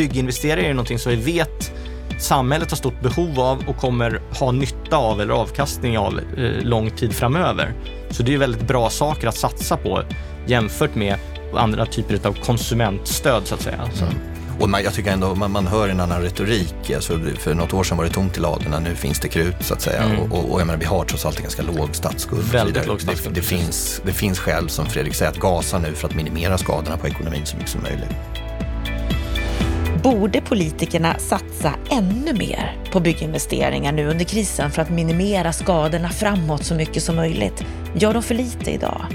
bygginvesteringar är någonting som vi vet samhället har stort behov av och kommer ha nytta av eller avkastning av eh, lång tid framöver. Så det är väldigt bra saker att satsa på jämfört med andra typer av konsumentstöd så att säga. Mm. Och man, jag tycker ändå man, man hör en annan retorik. Alltså, för något år sedan var det tomt i ladorna, nu finns det krut så att säga. Mm. Och, och, och jag menar, vi har trots allt en ganska låg statsskuld. Väldigt låg statsskuld. Det, det, finns, det finns skäl, som Fredrik säger, att gasa nu för att minimera skadorna på ekonomin så mycket som möjligt. Borde politikerna satsa ännu mer på bygginvesteringar nu under krisen för att minimera skadorna framåt så mycket som möjligt? Gör de för lite idag?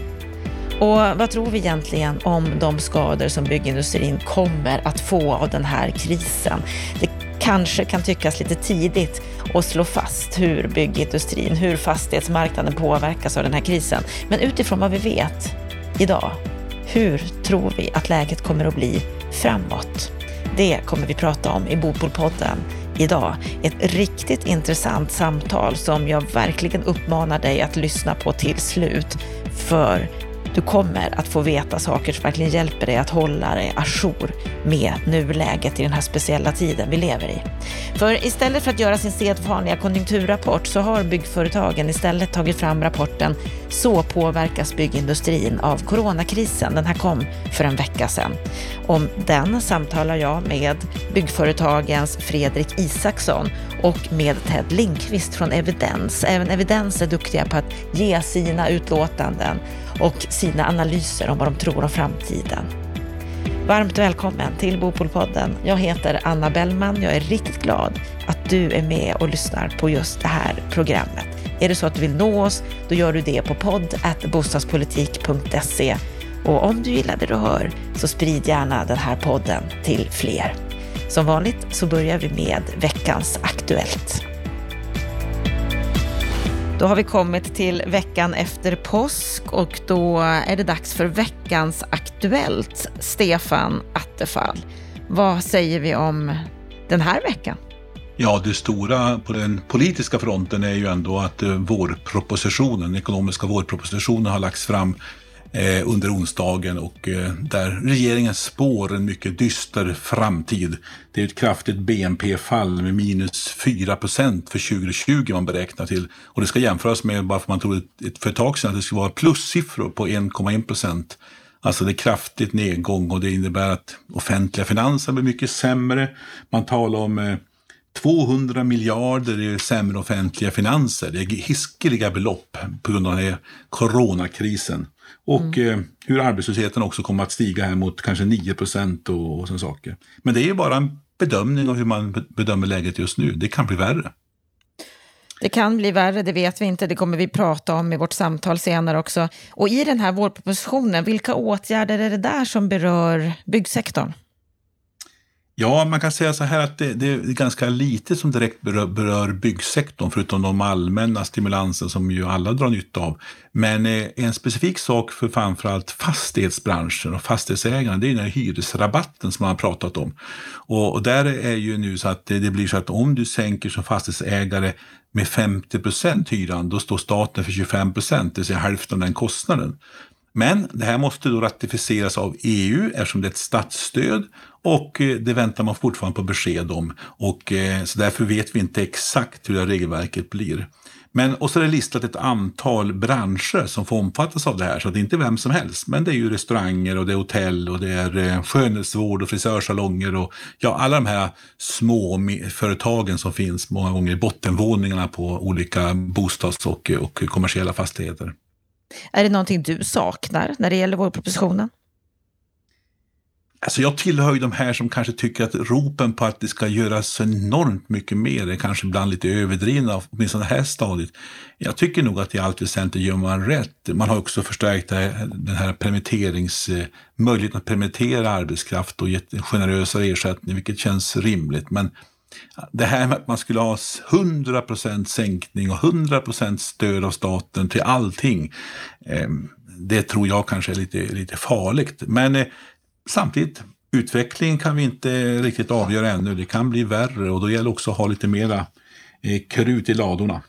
Och vad tror vi egentligen om de skador som byggindustrin kommer att få av den här krisen? Det kanske kan tyckas lite tidigt att slå fast hur byggindustrin, hur fastighetsmarknaden påverkas av den här krisen. Men utifrån vad vi vet idag, hur tror vi att läget kommer att bli framåt? Det kommer vi prata om i Bopolpodden idag. Ett riktigt intressant samtal som jag verkligen uppmanar dig att lyssna på till slut. För du kommer att få veta saker som verkligen hjälper dig att hålla dig ajour med nuläget i den här speciella tiden vi lever i. För istället för att göra sin sedvanliga konjunkturrapport så har byggföretagen istället tagit fram rapporten Så påverkas byggindustrin av coronakrisen. Den här kom för en vecka sedan. Om den samtalar jag med byggföretagens Fredrik Isaksson och med Ted Lindqvist från Evidens. Även Evidens är duktiga på att ge sina utlåtanden och sina analyser om vad de tror om framtiden. Varmt välkommen till Bopolpodden. Jag heter Anna Bellman. Jag är riktigt glad att du är med och lyssnar på just det här programmet. Är det så att du vill nå oss, då gör du det på podd.bostadspolitik.se. Och om du gillar det du hör, så sprid gärna den här podden till fler. Som vanligt så börjar vi med veckans Aktuellt. Då har vi kommit till veckan efter påsk och då är det dags för veckans Aktuellt. Stefan Attefall, vad säger vi om den här veckan? Ja, det stora på den politiska fronten är ju ändå att eh, vårpropositionen, den ekonomiska vårpropositionen har lagts fram eh, under onsdagen och eh, där regeringen spår en mycket dyster framtid. Det är ett kraftigt BNP-fall med minus 4 procent för 2020 man beräknar till. Och det ska jämföras med, bara för man trodde ett, för ett tag sedan, att det skulle vara plussiffror på 1,1 procent. Alltså det är kraftigt nedgång och det innebär att offentliga finanser blir mycket sämre. Man talar om eh, 200 miljarder i sämre offentliga finanser. Det är hiskeliga belopp på grund av den här coronakrisen. Och mm. eh, hur arbetslösheten också kommer att stiga här mot kanske 9 procent och, och sådana saker. Men det är ju bara en bedömning av hur man bedömer läget just nu. Det kan bli värre. Det kan bli värre, det vet vi inte. Det kommer vi prata om i vårt samtal senare också. Och i den här vårpropositionen, vilka åtgärder är det där som berör byggsektorn? Ja, man kan säga så här att det, det, är ganska lite som direkt berör, berör byggsektorn, förutom de allmänna stimulanser som ju alla drar nytta av. Men eh, en specifik sak för framförallt fastighetsbranschen och fastighetsägarna, det är den här hyresrabatten som man har pratat om. Och, och där är ju nu så att det, det, blir så att om du sänker som fastighetsägare med 50 procent hyran, då står staten för 25 procent, det vill säga hälften av den kostnaden. Men det här måste då ratificeras av EU eftersom det är ett statsstöd och eh, det väntar man fortfarande på besked om. Och, eh, så därför vet vi inte exakt hur det regelverket blir. Men, och så är det listat ett antal branscher som får omfattas av det här, så det är inte vem som helst. Men det är ju restauranger och det är hotell och det är eh, skönhetsvård och frisörsalonger och ja, alla de här små företagen som finns många gånger i bottenvåningarna på olika bostads och, och kommersiella fastigheter. Är det någonting du saknar när det gäller vårpropositionen? Alltså jag tillhör ju de här som kanske tycker att ropen på att det ska göras enormt mycket mer är kanske ibland lite överdrivna, åtminstone det här stadiet. Jag tycker nog att i allt väsentligt gör man rätt. Man har också förstärkt den här permitterings, eh, möjligheten att permittera arbetskraft och gett en generösare ersättning, vilket känns rimligt. Men det här med att man skulle ha 100% sänkning och 100% stöd av staten till allting, eh, det tror jag kanske är lite, lite farligt. Men eh, samtidigt, utvecklingen kan vi inte riktigt avgöra ännu. Det kan bli värre och då gäller det också att ha lite mera eh, krut i ladorna.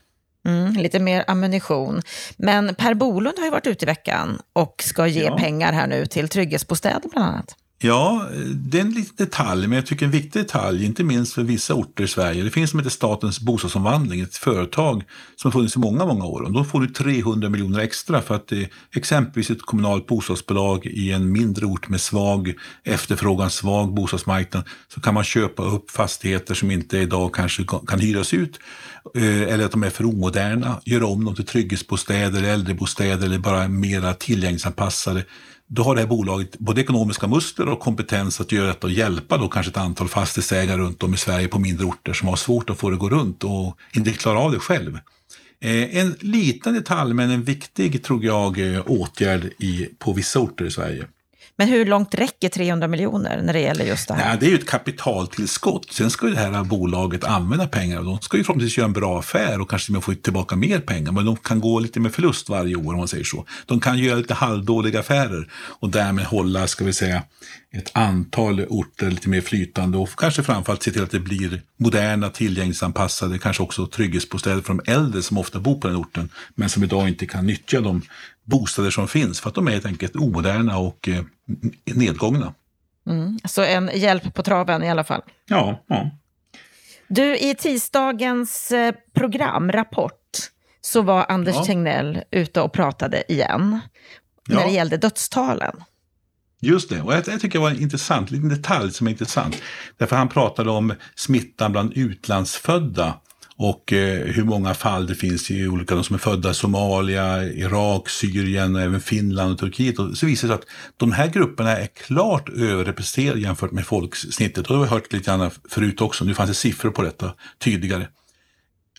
Mm, lite mer ammunition. Men Per Bolund har ju varit ute i veckan och ska ge ja. pengar här nu till trygghetsbostäder bland annat. Ja, det är en liten detalj, men jag tycker en viktig detalj, inte minst för vissa orter i Sverige. Det finns som heter Statens bostadsomvandling, ett företag som har funnits i många, många år. Och då får du 300 miljoner extra för att eh, exempelvis ett kommunalt bostadsbolag i en mindre ort med svag efterfrågan, svag bostadsmarknad, så kan man köpa upp fastigheter som inte idag kanske kan hyras ut eh, eller att de är för omoderna, göra om dem till trygghetsbostäder, äldrebostäder eller bara mera tillgänglighetsanpassade då har det här bolaget både ekonomiska muskler och kompetens att göra detta och hjälpa då kanske ett antal fastighetsägare runt om i Sverige på mindre orter som har svårt att få det att gå runt och inte klarar av det själv. Eh, en liten detalj men en viktig, tror jag, eh, åtgärd i, på vissa orter i Sverige. Men hur långt räcker 300 miljoner när det gäller just det här? Nej, det är ju ett kapitaltillskott. Sen ska ju det här bolaget använda pengar. De ska ju förhoppningsvis göra en bra affär och kanske få tillbaka mer pengar. Men de kan gå lite med förlust varje år om man säger så. De kan göra lite halvdåliga affärer och därmed hålla, ska vi säga, ett antal orter lite mer flytande och kanske framförallt se till att det blir moderna, tillgänglighetsanpassade, kanske också trygghetsbostäder för de äldre som ofta bor på den orten, men som idag inte kan nyttja de bostäder som finns för att de är helt enkelt omoderna och eh, nedgångna. Mm, så en hjälp på traven i alla fall. Ja. ja. Du, i tisdagens eh, program, Rapport, så var Anders ja. Tegnell ute och pratade igen ja. när det gällde dödstalen. Just det, och jag, jag tycker det var en intressant, liten detalj som är intressant. Därför han pratade om smittan bland utlandsfödda och eh, hur många fall det finns i olika, de som är födda i Somalia, Irak, Syrien, även Finland och Turkiet. Och så visar det sig att de här grupperna är klart överrepresenterade jämfört med folksnittet. Och det har vi hört lite grann förut också, nu fanns det siffror på detta tydligare.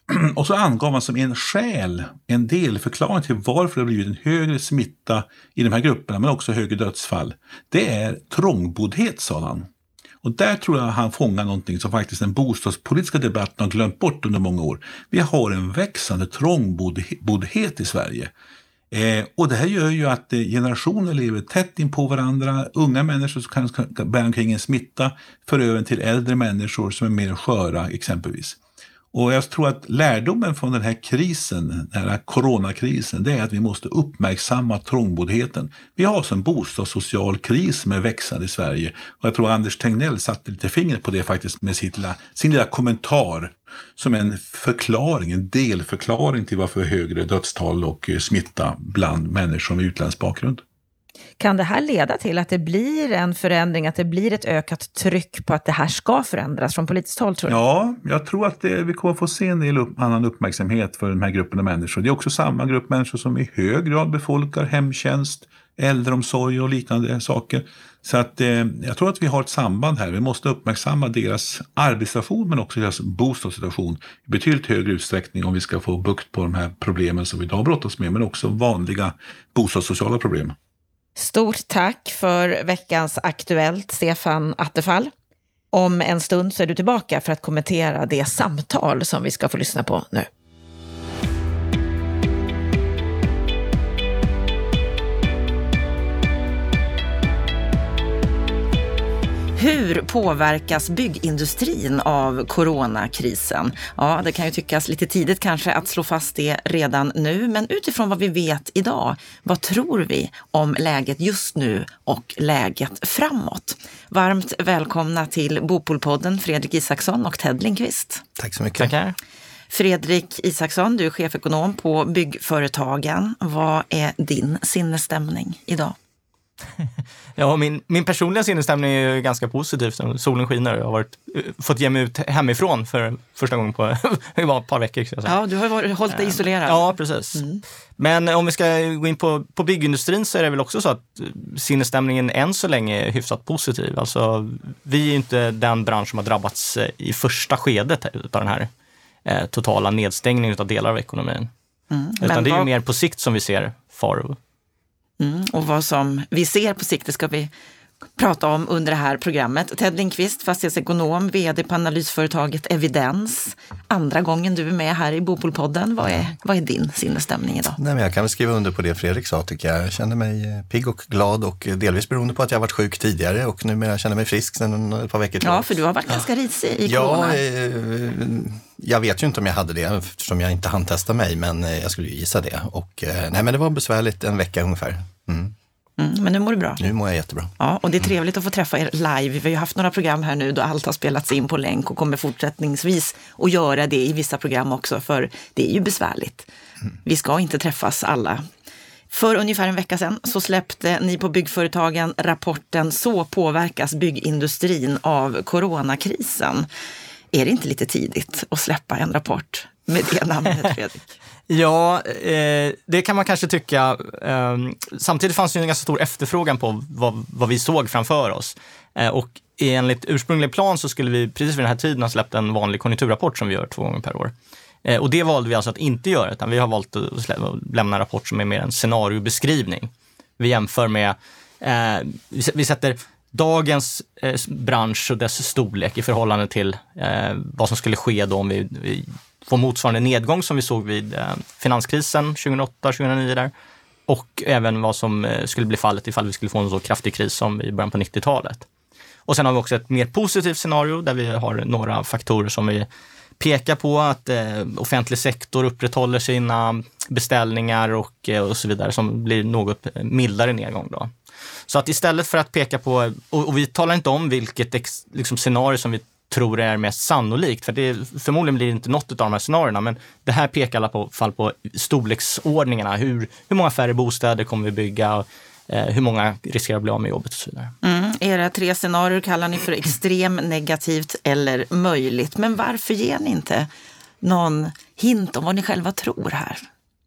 Och så angav man som en skäl, en delförklaring till varför det har blivit en högre smitta i de här grupperna, men också högre dödsfall. Det är trångboddhet, sa han. Och där tror jag han fångar någonting som faktiskt den bostadspolitiska debatten har glömt bort under många år. Vi har en växande trångboddhet i Sverige. Eh, och det här gör ju att eh, generationer lever tätt in på varandra. Unga människor som kan bära omkring en smitta för över till äldre människor som är mer sköra exempelvis. Och jag tror att lärdomen från den här krisen, den här coronakrisen, det är att vi måste uppmärksamma trångboddheten. Vi har alltså en bostadssocial kris som är växande i Sverige. Och jag tror Anders Tegnell satte lite fingret på det faktiskt med sitt lilla, sin lilla kommentar som en förklaring, en delförklaring till varför högre dödstal och eh, smitta bland människor med utländsk bakgrund. Kan det här leda till att det blir en förändring, att det blir ett ökat tryck på att det här ska förändras från politiskt håll? Tror du? Ja, jag tror att det, vi kommer få se en del upp, annan uppmärksamhet för den här gruppen av människor. Det är också samma grupp människor som i hög grad befolkar hemtjänst, äldreomsorg och liknande saker. Så att, eh, jag tror att vi har ett samband här. Vi måste uppmärksamma deras arbetssituation men också deras bostadssituation i betydligt högre utsträckning om vi ska få bukt på de här problemen som vi idag brottas med, men också vanliga bostadssociala problem. Stort tack för veckans Aktuellt, Stefan Attefall. Om en stund så är du tillbaka för att kommentera det samtal som vi ska få lyssna på nu. Hur påverkas byggindustrin av coronakrisen? Ja, det kan ju tyckas lite tidigt kanske att slå fast det redan nu, men utifrån vad vi vet idag, vad tror vi om läget just nu och läget framåt? Varmt välkomna till Bopolpodden Fredrik Isaksson och Ted Lindqvist. Tack så mycket. Tackar. Fredrik Isaksson, du är chefekonom på Byggföretagen. Vad är din sinnesstämning idag? ja, min, min personliga sinnesstämning är ganska positiv. Solen skiner och jag har varit, eh, fått ge mig ut hemifrån för första gången på ett par veckor. Säga. Ja, du har varit, hållit dig eh, isolerad. Ja, precis. Mm. Men om vi ska gå in på, på byggindustrin så är det väl också så att sinnesstämningen än så länge är hyfsat positiv. Alltså, vi är inte den bransch som har drabbats eh, i första skedet av den här eh, totala nedstängningen av delar av ekonomin. Mm. Utan det är vad... mer på sikt som vi ser faror. Mm, och vad som vi ser på sikt, det ska vi prata om under det här programmet. Ted Lindqvist, fastighetsekonom, vd på analysföretaget Evidens. Andra gången du är med här i Bopolpodden. Vad är, vad är din sinnesstämning idag? Nej, men jag kan väl skriva under på det Fredrik sa tycker jag. Jag känner mig eh, pigg och glad och delvis beroende på att jag varit sjuk tidigare och numera känner mig frisk sedan ett par veckor tillbaka. Ja, för du har varit ganska risig i corona. Ja, eh, jag vet ju inte om jag hade det eftersom jag inte hann testa mig, men eh, jag skulle gissa det. Och, nej, men det var besvärligt en vecka ungefär. Mm. Mm, men nu mår du bra. Nu mår jag jättebra. Ja, och det är trevligt att få träffa er live. Vi har ju haft några program här nu då allt har spelats in på länk och kommer fortsättningsvis att göra det i vissa program också, för det är ju besvärligt. Vi ska inte träffas alla. För ungefär en vecka sedan så släppte ni på Byggföretagen rapporten Så påverkas byggindustrin av coronakrisen. Är det inte lite tidigt att släppa en rapport med det namnet, Fredrik? Ja, eh, det kan man kanske tycka. Eh, samtidigt fanns det en ganska stor efterfrågan på vad, vad vi såg framför oss. Eh, och enligt ursprunglig plan så skulle vi precis vid den här tiden ha släppt en vanlig konjunkturrapport som vi gör två gånger per år. Eh, och det valde vi alltså att inte göra, utan vi har valt att slä, lämna en rapport som är mer en scenariobeskrivning. Vi jämför med, eh, vi sätter dagens eh, bransch och dess storlek i förhållande till eh, vad som skulle ske då om vi, få motsvarande nedgång som vi såg vid eh, finanskrisen 2008-2009 där. Och även vad som eh, skulle bli fallet ifall vi skulle få en så kraftig kris som i början på 90-talet. Och sen har vi också ett mer positivt scenario där vi har några faktorer som vi pekar på att eh, offentlig sektor upprätthåller sina beställningar och, eh, och så vidare som blir något mildare nedgång. Då. Så att istället för att peka på, och, och vi talar inte om vilket ex, liksom, scenario som vi tror är mest sannolikt, för det, förmodligen blir det inte något av de här scenarierna, men det här pekar i alla fall på storleksordningarna. Hur, hur många färre bostäder kommer vi bygga? Eh, hur många riskerar att bli av med jobbet och så vidare. Mm, era tre scenarier kallar ni för extrem, negativt eller möjligt. Men varför ger ni inte någon hint om vad ni själva tror här?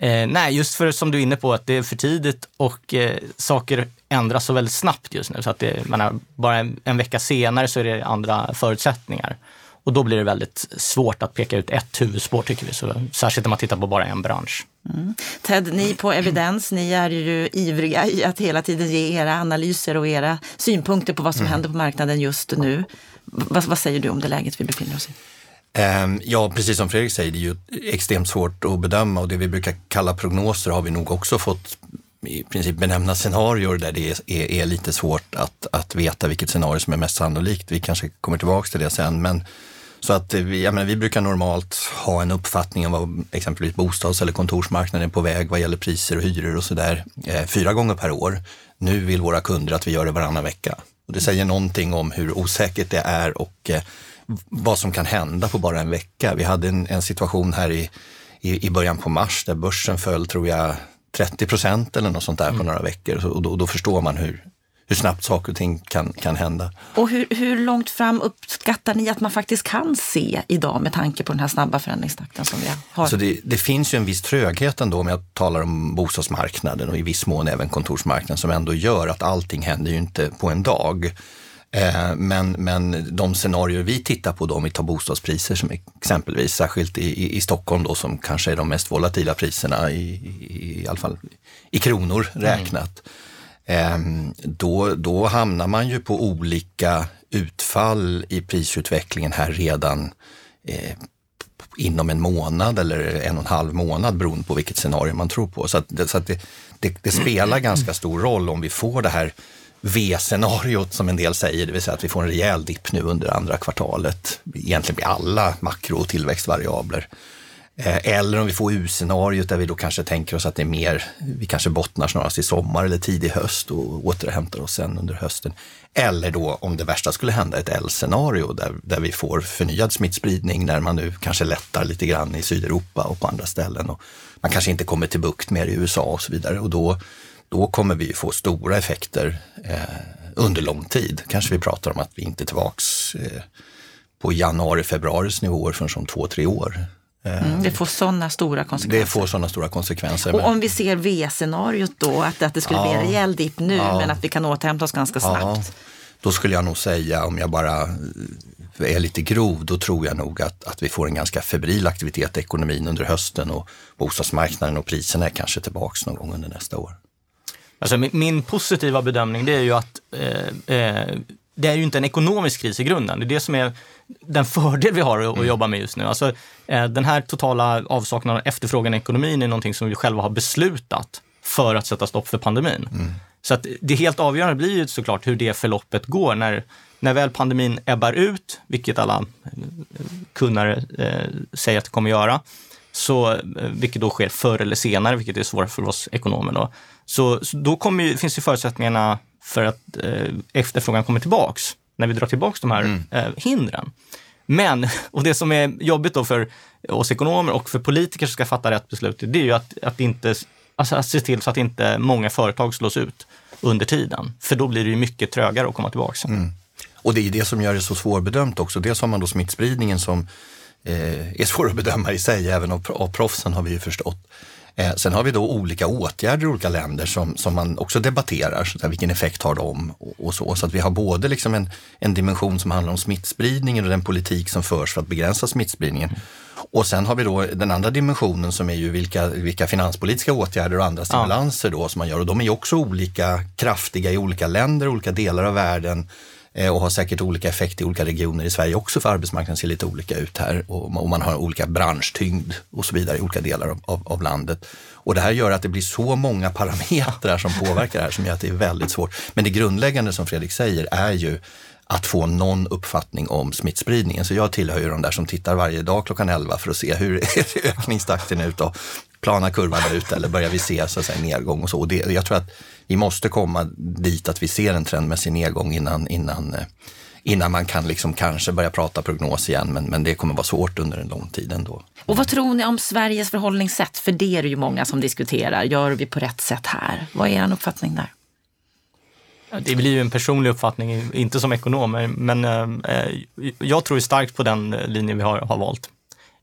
Eh, nej, just för som du är inne på att det är för tidigt och eh, saker ändras så väldigt snabbt just nu. Så att det, menar, bara en, en, vecka senare så är det andra förutsättningar. Och då blir det väldigt svårt att peka ut ett huvudspår tycker vi, så, särskilt när man tittar på bara en bransch. Mm. Ted, ni på Evidens, ni är ju ivriga i att hela tiden ge era analyser och era synpunkter på vad som mm. händer på marknaden just nu. Vad, vad säger du om det läget vi befinner oss i? Ehm, ja, precis som Fredrik säger, det är ju extremt svårt att bedöma och det vi brukar kalla prognoser har vi nog också fått i princip benämna scenarier där det är, är, lite svårt att, att veta vilket scenario som är mest sannolikt. Vi kanske kommer tillbaka till det sen, men så att vi, menar, vi brukar normalt ha en uppfattning om vad exempelvis bostads eller kontorsmarknaden är på väg vad gäller priser och hyror och sådär eh, fyra gånger per år. Nu vill våra kunder att vi gör det varannan vecka. Och det säger någonting om hur osäkert det är och eh, vad som kan hända på bara en vecka. Vi hade en, en situation här i, i, i, början på mars där börsen föll, tror jag, 30 procent eller något sånt där mm. på några veckor. Och då, då, förstår man hur, hur snabbt saker och ting kan, kan hända. Och hur, hur långt fram uppskattar ni att man faktiskt kan se idag med tanke på den här snabba förändringstakten som vi har? Så det, det finns ju en viss tröghet ändå om jag talar om bostadsmarknaden och i viss mån även kontorsmarknaden som ändå gör att allting händer ju inte på en dag. Eh, men, men de scenarier vi tittar på då, om vi tar bostadspriser som exempelvis, särskilt i, i, i Stockholm då som kanske är de mest volatila priserna i, i, i alla fall i kronor räknat. Mm. Då, då hamnar man ju på olika utfall i prisutvecklingen här redan eh, inom en månad eller en och en halv månad beroende på vilket scenario man tror på. Så, att, så att det, det, det spelar ganska stor roll om vi får det här V-scenariot som en del säger, det vill säga att vi får en rejäl dipp nu under andra kvartalet, egentligen med alla makro och tillväxtvariabler. Eh, eller om vi får U-scenariot där vi då kanske tänker oss att det är mer, vi kanske bottnar snarast i sommar eller tidig höst och återhämtar oss sen under hösten. Eller då om det värsta skulle hända, ett L-scenario där, där vi får förnyad smittspridning när man nu kanske lättar lite grann i Sydeuropa och på andra ställen. Och man kanske inte kommer till bukt med i USA och så vidare. Och då då kommer vi få stora effekter eh, under lång tid. Kanske vi pratar om att vi inte är tillbaks eh, på januari, februaris nivåer förrän om två, tre år. Eh, mm, det får sådana stora konsekvenser. Det får sådana stora konsekvenser. Och om vi ser V-scenariot då, att, att det skulle ja, bli en rejäl dipp nu ja, men att vi kan återhämta oss ganska snabbt. Ja, då skulle jag nog säga, om jag bara är lite grov, då tror jag nog att, att vi får en ganska febril aktivitet i ekonomin under hösten och bostadsmarknaden och priserna är kanske tillbaks någon gång under nästa år. Alltså min, min positiva bedömning det är ju att eh, eh, det är ju inte en ekonomisk kris i grunden. Det är det som är den fördel vi har att, mm. jobba med just nu. Alltså, eh, den här totala avsaknaden av efterfrågan i ekonomin är någonting som vi själva har beslutat för att sätta stopp för pandemin. Mm. Så att det helt avgörande blir ju såklart hur det förloppet går när, när väl pandemin ebbar ut, vilket alla kunnare eh, säger att det kommer göra, så, eh, vilket då sker förr eller senare, vilket är svårt för oss ekonomer. Då, Så, så då kommer ju, finns ju förutsättningarna för att eh, efterfrågan kommer tillbaks när vi drar tillbaks de här Mm. eh, hindren. Men, och det som är jobbigt då för oss ekonomer och för politiker som ska fatta rätt beslut, det är ju att, att, inte, alltså att se till så att inte många företag slås ut under tiden. För då blir det ju mycket trögare att komma tillbaka. Och det är det som gör det så svårbedömt också. Dels har man då smittspridningen som eh, är svår att bedöma i sig, även av, av proffsen har vi ju förstått. Eh, sen har vi då olika åtgärder i olika länder som, som man också debatterar. Så där, vilken effekt har de och, och så. Så att vi har både liksom en, en dimension som handlar om smittspridningen och den politik som förs för att begränsa smittspridningen. Och sen har vi då den andra dimensionen som är ju vilka, vilka finanspolitiska åtgärder och andra stimulanser då som man gör. Och de är ju också olika kraftiga i olika länder, olika delar av världen Eh, och har säkert olika effekt i olika regioner i Sverige också för arbetsmarknaden ser lite olika ut här och man har olika branschtyngd och så vidare i olika delar av, av, av landet. Och det här gör att det blir så många parametrar som påverkar det här som gör att det är väldigt svårt. Men det grundläggande som Fredrik säger är ju att få någon uppfattning om smittspridningen. Så jag tillhör ju de där som tittar varje dag klockan 11 för att se hur är ökningstakten ut och plana kurvan ut eller börjar vi se så att säga, nedgång och så. Och det, jag tror att vi måste komma dit att vi ser en trendmässig nedgång innan, innan, eh, innan man kan liksom kanske börja prata prognos igen. Men, men det kommer vara svårt under en lång tid ändå. Och vad tror ni om Sveriges förhållningssätt? För det är det ju många som diskuterar. Gör vi på rätt sätt här? Vad är er uppfattning där? Det blir ju en personlig uppfattning, inte som ekonom, men eh, jag tror starkt på den linjen vi har, har valt.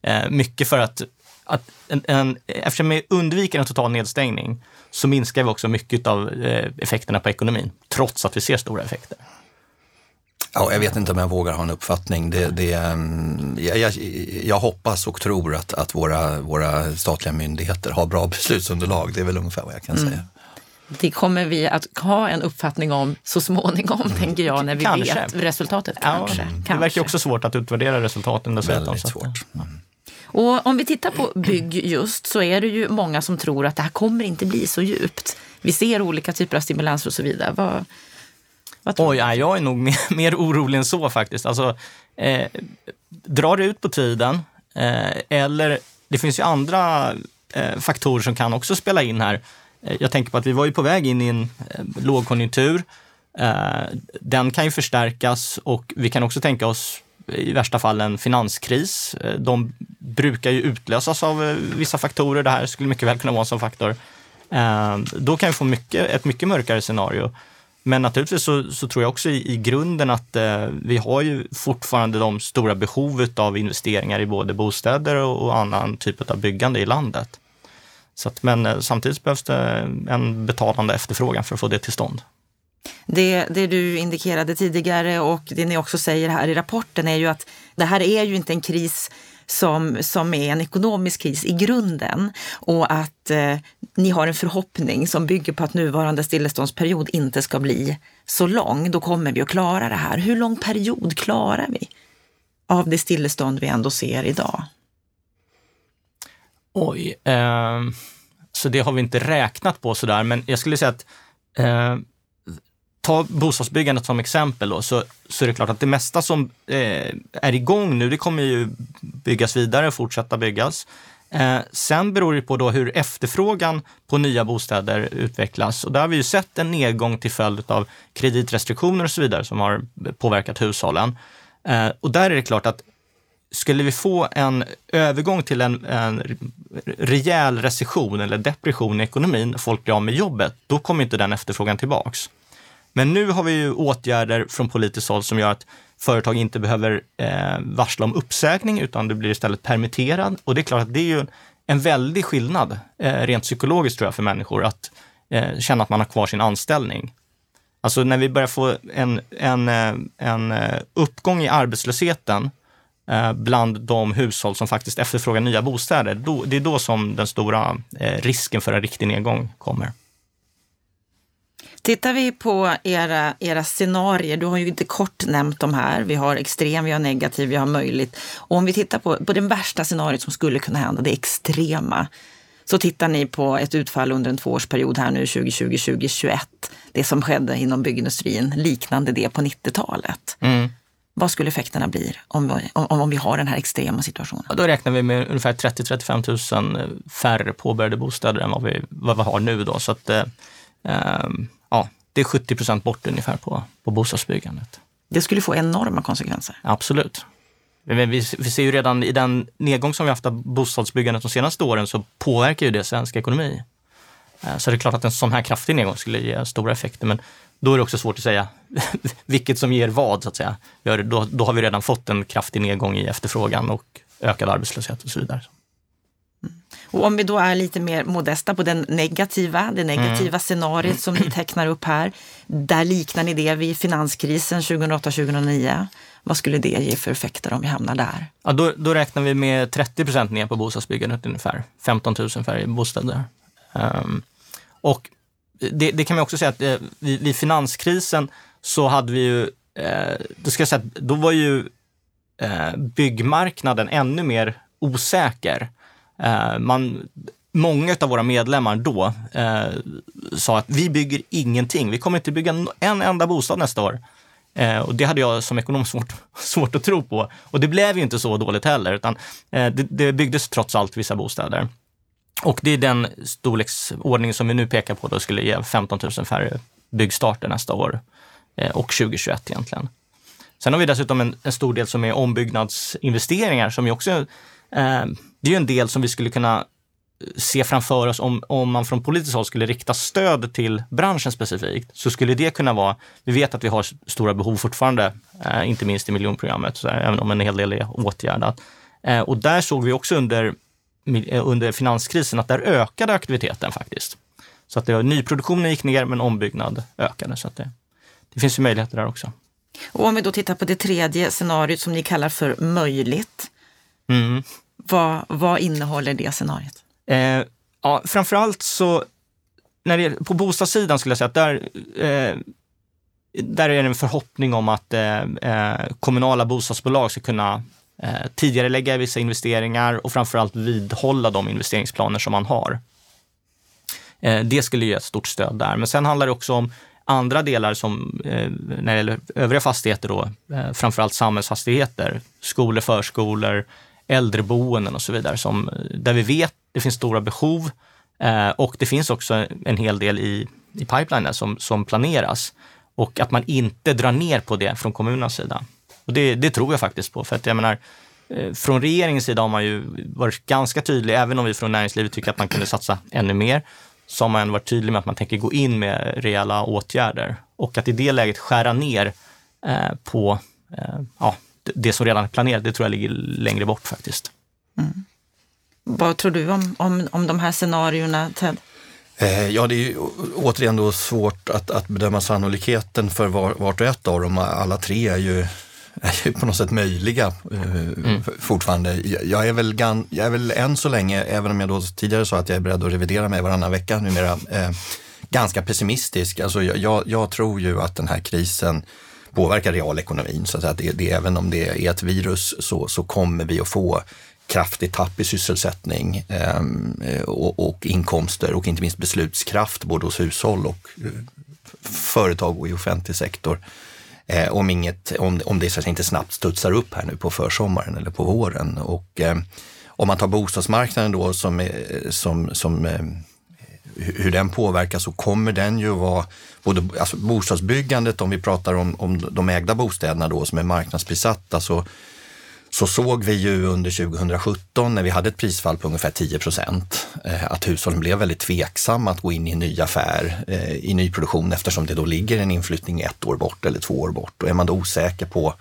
Eh, mycket för att, att en, en, eftersom vi undviker en total nedstängning så minskar vi också mycket av eh, effekterna på ekonomin, trots att vi ser stora effekter. Ja, jag vet inte om jag vågar ha en uppfattning. Det, det, mm, jag, jag, hoppas och tror att, att våra, våra statliga myndigheter har bra beslutsunderlag. Det är väl ungefär vad jag kan säga. Det kommer vi att ha en uppfattning om så småningom, tänker jag, när vi Kanske. vet resultatet. Ja, Kanske. Det Kanske. verkar också svårt att utvärdera resultaten dessutom. Väldigt svårt. Mm. Och om vi tittar på bygg just så är det ju många som tror att det här kommer inte bli så djupt. Vi ser olika typer av stimulanser och så vidare. Vad, vad tror Oj, nej, jag är nog mer, mer orolig än så faktiskt. Alltså, eh, drar det ut på tiden eh, eller det finns ju andra eh, faktorer som kan också spela in här. Eh, jag tänker på att vi var ju på väg in i en eh, lågkonjunktur. Eh, den kan ju förstärkas och vi kan också tänka oss i värsta fall en finanskris. De brukar ju utlösas av vissa faktorer. Det här skulle mycket väl kunna vara en sån faktor. Då kan vi få mycket, ett mycket mörkare scenario. Men naturligtvis så, så tror jag också i, i grunden att eh, vi har ju fortfarande de stora behovet av investeringar i både bostäder och, och annan typ av byggande i landet. Så att, men eh, samtidigt behövs det en betalande efterfrågan för att få det till stånd. Det, det du indikerade tidigare och det ni också säger här i rapporten är ju att det här är ju inte en kris som, som är en ekonomisk kris i grunden och att eh, ni har en förhoppning som bygger på att nuvarande stilleståndsperiod inte ska bli så lång. Då kommer vi att klara det här. Hur lång period klarar vi av det stillestånd vi ändå ser idag? Oj, eh, så det har vi inte räknat på sådär, men jag skulle säga att eh, ta bostadsbyggandet som exempel då, så, så är det klart att det mesta som eh, är igång nu, det kommer ju byggas vidare och fortsätta byggas. Eh, sen beror det på då hur efterfrågan på nya bostäder utvecklas och där har vi ju sett en nedgång till följd av kreditrestriktioner och så vidare som har påverkat hushållen. Eh, och där är det klart att skulle vi få en övergång till en, en rejäl recession eller depression i ekonomin, folk blir av med jobbet, då kommer inte den efterfrågan tillbaks. Men nu har vi ju åtgärder från politiskt håll som gör att företag inte behöver eh, varsla om uppsägning utan du blir istället permitterad. Och det är klart att det är ju en väldig skillnad eh, rent psykologiskt tror jag för människor att eh, känna att man har kvar sin anställning. Alltså när vi börjar få en, en, eh, en eh, uppgång i arbetslösheten bland de hushåll som faktiskt efterfrågar nya bostäder, då, det är då som den stora eh, risken för en riktig nedgång kommer. Tittar vi på era, era scenarier, du har ju inte kort nämnt de här. Vi har extrem, vi har negativ, vi har möjligt. Och om vi tittar på, på det värsta scenariot som skulle kunna hända, det extrema, så tittar ni på ett utfall under en tvåårsperiod här nu 2020-2021. Det som skedde inom byggindustrin, liknande det på 90-talet. Mm. Vad skulle effekterna bli om, vi- om, om vi har den här extrema situationen? Och då räknar vi med ungefär 30-35 000 färre påbörjade bostäder än vad vi, vad vi har nu. Då. Så att, eh, Ehm, ja, det är 70 procent bort ungefär på, på bostadsbyggandet. Det skulle få enorma konsekvenser. Absolut. Men vi, vi ser ju redan i den nedgång som vi haft av bostadsbyggandet de senaste åren så påverkar ju det svensk ekonomi. Eh, så det är klart att en sån här kraftig nedgång skulle ge stora effekter, men då är det också svårt att säga vilket som ger vad, så att säga. Då, då har vi redan fått en kraftig nedgång i efterfrågan och ökad arbetslöshet och så vidare. Och om vi då är lite mer modesta på den negativa, det negativa mm. scenariot som ni tecknar upp här. Där liknar ni det vid finanskrisen 2008-2009. Vad skulle det ge för effekter om vi hamnar där? Ja, då, då räknar vi med 30 procent ner på bostadsbyggandet ungefär. 15 000 färre bostäder. Um, och det, det, kan man också säga att eh, vid, vid, finanskrisen så hade vi ju, eh, då ska jag säga då var ju eh, byggmarknaden ännu mer osäker. Eh, man, många av våra medlemmar då eh, sa att vi bygger ingenting. Vi kommer inte bygga en enda bostad nästa år. Eh, och det hade jag som ekonom svårt, svårt att tro på. Och det blev ju inte så dåligt heller, utan eh, det, det byggdes trots allt vissa bostäder. Och det är den storleksordning som vi nu pekar på då skulle ge 15 000 färre byggstarter nästa år eh, Eh, och 2021 egentligen. Sen har vi dessutom en, en stor del som är ombyggnadsinvesteringar som ju också, eh, det är en del som vi skulle kunna eh, se framför oss om, om man från politiskt håll skulle rikta stöd till branschen specifikt, så skulle det kunna vara, vi vet att vi har stora behov fortfarande, eh, inte minst i miljonprogrammet, så här, även om en hel del är åtgärdat. Eh, och där såg vi också under, eh, under finanskrisen att där ökade aktiviteten faktiskt. Så att det, nyproduktionen gick ner men ombyggnad ökade. Så att det, det finns ju möjligheter där också. Och om vi då tittar på det tredje scenariot som ni kallar för möjligt. Mm. Vad, vad innehåller det scenariot? Eh, ja, framförallt så, när det, på bostadssidan skulle jag säga att där, eh, där är det en förhoppning om att eh, eh kommunala bostadsbolag ska kunna eh, tidigare lägga vissa investeringar och framförallt vidhålla de investeringsplaner som man har. Eh, det skulle ge ett stort stöd där. Men sen handlar det också om andra delar som eh, när det gäller övriga fastigheter då, eh, framförallt samhällsfastigheter, skolor, förskolor, äldreboenden och så vidare, som, eh, där vi vet det finns stora behov eh, och det finns också en hel del i, i pipelinen som, som planeras och att man inte drar ner på det från kommunernas sida. Och det, det tror jag faktiskt på, för att jag menar, eh, från regeringens sida har man ju varit ganska tydlig, även om vi från näringslivet tycker att man kunde satsa ännu mer, så har man varit tydlig med att man tänker gå in med rejäla åtgärder och att i det läget skära ner eh, på eh, ja, det som redan är planerat, det tror jag ligger längre bort faktiskt. Mm. Vad tror du om, om, om de här scenarierna, Ted? Eh, ja, det är ju återigen då svårt att, att bedöma sannolikheten för var, vart och ett av dem. Alla tre är ju på något sätt möjliga eh, mm. fortfarande. Jag är, väl gan, jag är väl än så länge, även om jag då tidigare sa att jag är beredd att revidera mig varannan vecka numera, eh, ganska pessimistisk. Alltså jag, jag, tror ju att den här krisen påverkar realekonomin. Så att det, det, även om det är ett virus så, så kommer vi att få kraftigt tapp i sysselsättning eh, och, och, inkomster och inte minst beslutskraft både hos hushåll och eh, företag och i offentlig sektor. Eh, om, inget, om, om det så inte snabbt studsar upp här nu på försommaren eller på våren. Och, eh, om man tar bostadsmarknaden då som, eh, som, som eh, hur den påverkas så kommer den ju vara, både alltså bostadsbyggandet om vi pratar om, om de ägda bostäderna då som är marknadsprissatta så så såg vi ju under 2017 när vi hade ett prisfall på ungefär 10 procent eh, att hushållen blev väldigt tveksamma att gå in i en ny affär eh, i nyproduktion eftersom det då ligger en inflyttning ett år bort eller två år bort. Och är man då osäker på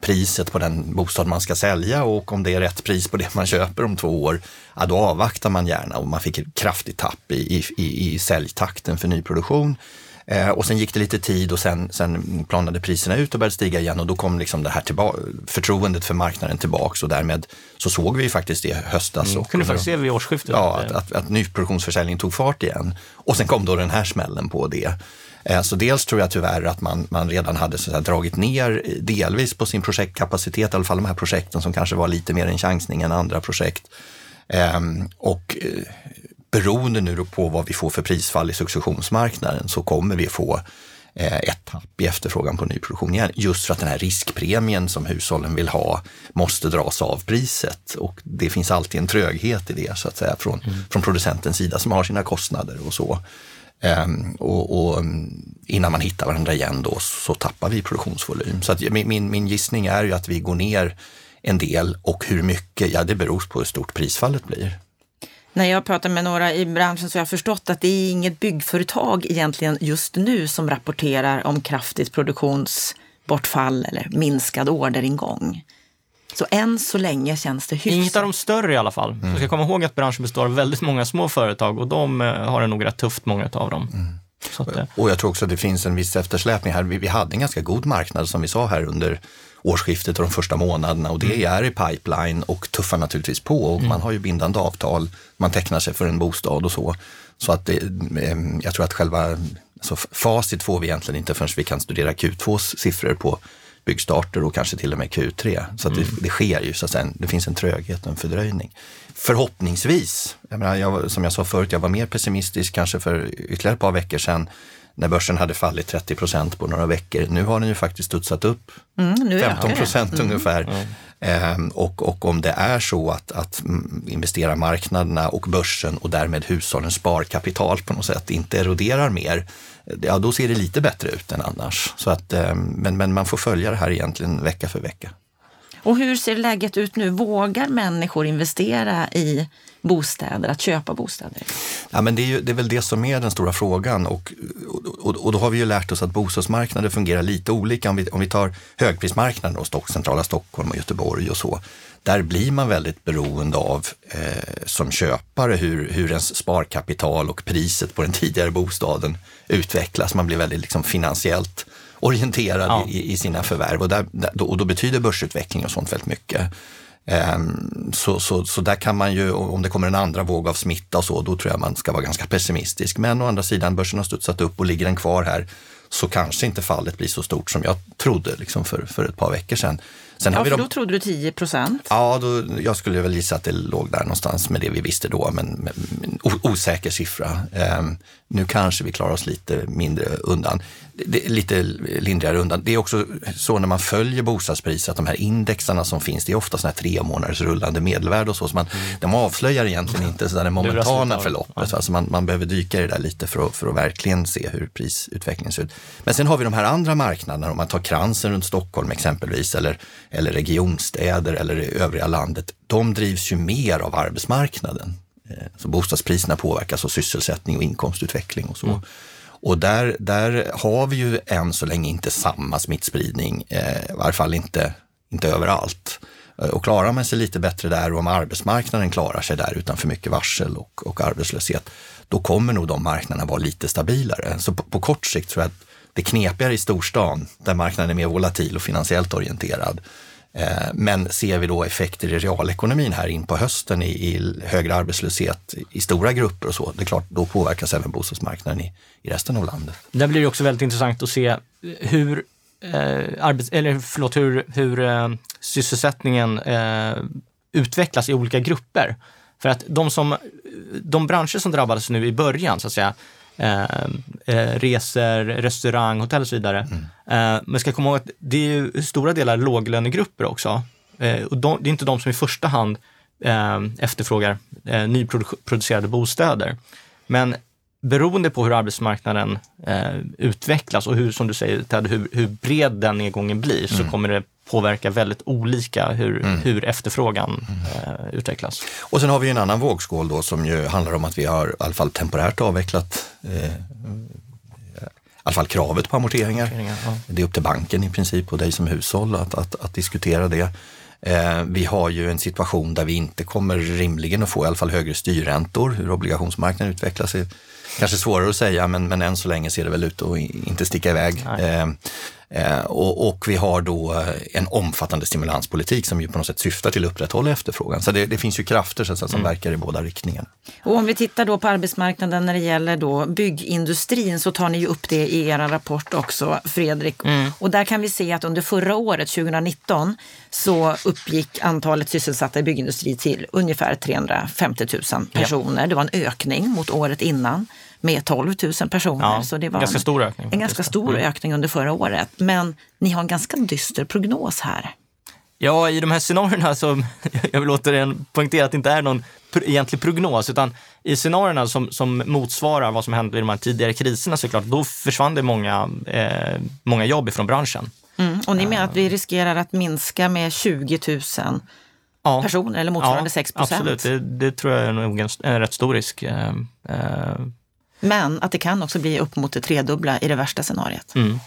priset på den bostad man ska sälja och om det är rätt pris på det man köper om två år, ja, då avvaktar man gärna och man fick ett kraftigt tapp i, i, i säljtakten för nyproduktion. Eh, och sen gick det lite tid och sen, sen planade priserna ut och började stiga igen och då kom liksom det här tillbaka, förtroendet för marknaden tillbaks och därmed så såg vi faktiskt det höstas. Mm, kunde faktiskt se vid årsskiftet. Ja, att, att, att nyproduktionsförsäljningen tog fart igen. Och sen kom då den här smällen på det. Eh, så dels tror jag tyvärr att man, man redan hade så att dragit ner delvis på sin projektkapacitet, i alla fall de här projekten som kanske var lite mer en chansning än andra projekt. Ehm, och eh, beroende nu på vad vi får för prisfall i successionsmarknaden så kommer vi få eh, ett tapp i efterfrågan på nyproduktion igen. Just för att den här riskpremien som hushållen vill ha måste dras av priset och det finns alltid en tröghet i det så att säga från, mm. från producentens sida som har sina kostnader och så. Ehm, och, och, mm, innan man hittar varandra igen då så tappar vi produktionsvolym. Så att min, min gissning är ju att vi går ner en del och hur mycket, ja det beror på hur stort prisfallet blir. När jag pratar med några i branschen så har jag förstått att det är inget byggföretag egentligen just nu som rapporterar om kraftigt produktionsbortfall eller minskad orderingång. Så än så länge känns det hyfsat. Inget av de större i alla fall. Mm. ska komma ihåg att branschen består av väldigt många små företag och de eh, har det nog rätt tufft, många av dem. Mm. Att, eh, och jag tror också att det finns en viss eftersläpning här. Vi, vi hade en ganska god marknad som vi sa här under årsskiftet och de första månaderna och det mm. är i pipeline och tuffar naturligtvis på och mm. man har ju bindande avtal, man tecknar sig för en bostad och så. Så att det, eh, jag tror att själva alltså facit får vi egentligen inte förrän vi kan studera Q2s siffror på byggstarter och kanske till och med Q3. Så mm. det, det, sker ju, så att säga, det finns en tröghet och en fördröjning. Förhoppningsvis, jag menar, jag, som jag sa förut, jag var mer pessimistisk kanske för ytterligare ett par veckor sedan när börsen hade fallit 30 procent på några veckor. Nu har den ju faktiskt studsat upp mm, 15 procent mm. ungefär. Mm. Ehm, och, och om det är så att, att investerarmarknaderna och börsen och därmed hushållens sparkapital på något sätt inte eroderar mer, ja då ser det lite bättre ut än annars. Så att, ehm, men, men man får följa det här egentligen vecka för vecka. Och hur ser läget ut nu? Vågar människor investera i bostäder, att köpa bostäder? Ja, men det, är ju, det är väl det som är den stora frågan och, och, och då har vi ju lärt oss att bostadsmarknaden fungerar lite olika. Om vi, om vi tar högprismarknaden och Stock, centrala Stockholm och Göteborg och så. Där blir man väldigt beroende av eh, som köpare hur, hur ens sparkapital och priset på den tidigare bostaden utvecklas. Man blir väldigt liksom, finansiellt orienterad ja. i, i, sina förvärv och, där, och då betyder börsutveckling och sånt väldigt mycket. Um, så, så, så där kan man ju, om det kommer en andra våg av smitta och så, då tror jag man ska vara ganska pessimistisk. Men å andra sidan, börsen har studsat upp och ligger den kvar här så kanske inte fallet blir så stort som jag trodde liksom för, för ett par veckor sedan. Sen ja, för de... då trodde du 10 procent? Ja, då, jag skulle väl gissa att det låg där någonstans med det vi visste då, men, men, men osäker siffra. Um, nu kanske vi klarar oss lite mindre undan det, lite lindrigare undan. Det är också så när man följer bostadspriset att de här indexarna som finns, det är ofta sådana här tre månaders rullande medelvärde och så. så man, mm. De avslöjar egentligen inte så det momentana förloppet. Ja. Alltså man, man behöver dyka i det där lite för att, för att verkligen se hur prisutvecklingen ser ut. Men sen har vi de här andra marknaderna, om man tar kransen runt Stockholm exempelvis eller, eller regionstäder eller övriga landet. De drivs ju mer av arbetsmarknaden. Eh, så bostadspriserna påverkas av sysselsättning och inkomstutveckling och så. Mm. Och där, där har vi ju än så länge inte samma smittspridning, eh, i varje fall inte, inte överallt. Eh, och klarar man sig lite bättre där och om arbetsmarknaden klarar sig där utan för mycket varsel och, och arbetslöshet, då kommer nog de marknaderna vara lite stabilare. Så på, på kort sikt tror jag att det knepigare i storstan, där marknaden är mer volatil och finansiellt orienterad, Eh, Eh, men ser vi då effekter i realekonomin här in på hösten i, i högre arbetslöshet i stora grupper och så, det är klart, då påverkas även bostadsmarknaden i, i resten av landet. Där blir det också väldigt intressant att se hur, eh, arbets, eller förlåt, hur, hur eh, sysselsättningen eh, utvecklas i olika grupper. För att de, som, de branscher som drabbades nu i början, så att säga, Eh, eh, resor, restaurang, hotell och så vidare. Mm. Eh, men ska komma ihåg att det är ju stora delar låglönegrupper också. Eh, och de, det är inte de som i första hand eh, efterfrågar eh, nyproducerade bostäder. Men beroende på hur arbetsmarknaden eh, utvecklas och hur, som du säger Ted, hur, hur bred den nedgången blir mm. så kommer det påverka väldigt olika hur, mm. hur efterfrågan mm. eh, utvecklas. Och sen har vi en annan vågskål då som ju handlar om att vi har i alla fall temporärt avvecklat eh, i alla fall kravet på amorteringar. amorteringar ja. Det är upp till banken i princip och dig som hushåll att, att, att diskutera det. Eh, vi har ju en situation där vi inte kommer rimligen att få i alla fall högre styrräntor. Hur obligationsmarknaden utvecklas är kanske svårare att säga, men, men än så länge ser det väl ut att inte sticka iväg. Eh, och, och, vi har då eh, en omfattande stimulanspolitik som ju på något sätt syftar till att upprätthålla efterfrågan. Så det, det finns ju krafter så att säga, som mm. verkar i båda riktningarna. Och om vi tittar då på arbetsmarknaden när det gäller då byggindustrin så tar ni ju upp det i er rapport också, Fredrik. Mm. Och där kan vi se att under förra året, 2019, så uppgick antalet sysselsatta i byggindustri till ungefär 350 000 personer. Ja. Det var en ökning mot året innan med 12 000 personer. Ja, så det var ganska en, stor ökning. En ganska stor mm. ökning under förra året. Men ni har en ganska dyster prognos här. Ja, i de här scenarierna så, jag vill återigen poängtera att det inte är någon egentlig prognos, utan i scenarierna som, som motsvarar vad som hände i de här tidigare kriserna såklart, då försvann det många, eh, många jobb ifrån branschen. Mm. Och ni menar att vi riskerar att minska med 20 000 ja. personer eller motsvarande ja, 6 procent? Absolut, det, det, tror jag är nog en, en rätt stor risk. Eh, eh. Men att det kan också bli upp mot det tredubbla i det värsta scenariet? Mm.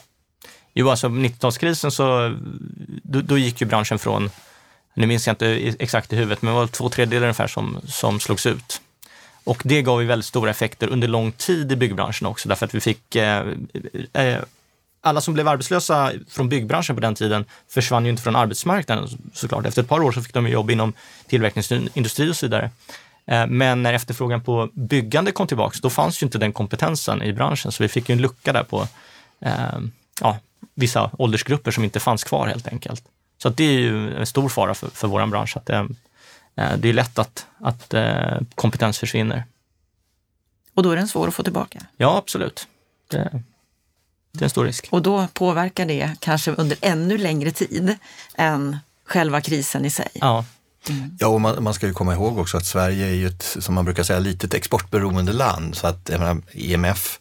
Jo, alltså 90-talskrisen så då, då, gick ju branschen från, nu minns jag inte exakt i huvudet, men det var två tredjedelar ungefär som, som slogs ut. Och det gav ju väldigt stora effekter under lång tid i byggbranschen också, därför att vi fick eh, eh, alla som blev arbetslösa från byggbranschen på den tiden försvann ju inte från arbetsmarknaden såklart. Efter ett par år så fick de jobb inom tillverkningsindustri och så vidare. Eh, men när efterfrågan på byggande kom tillbaks, då fanns ju inte den kompetensen i branschen, så vi fick ju en lucka där på eh, ja, vissa åldersgrupper som inte fanns kvar helt enkelt. Så det är ju en stor fara för, för vår bransch, att det, eh, det är lätt att, att kompetens försvinner. Och då är den svår att få tillbaka? Ja, absolut. Det, det är en stor risk. Och då påverkar det kanske under ännu längre tid än själva krisen i sig? Ja. Mm. Ja, och man, man, ska ju komma ihåg också att Sverige är ju ett, som man brukar säga, litet exportberoende land. Så att menar, IMF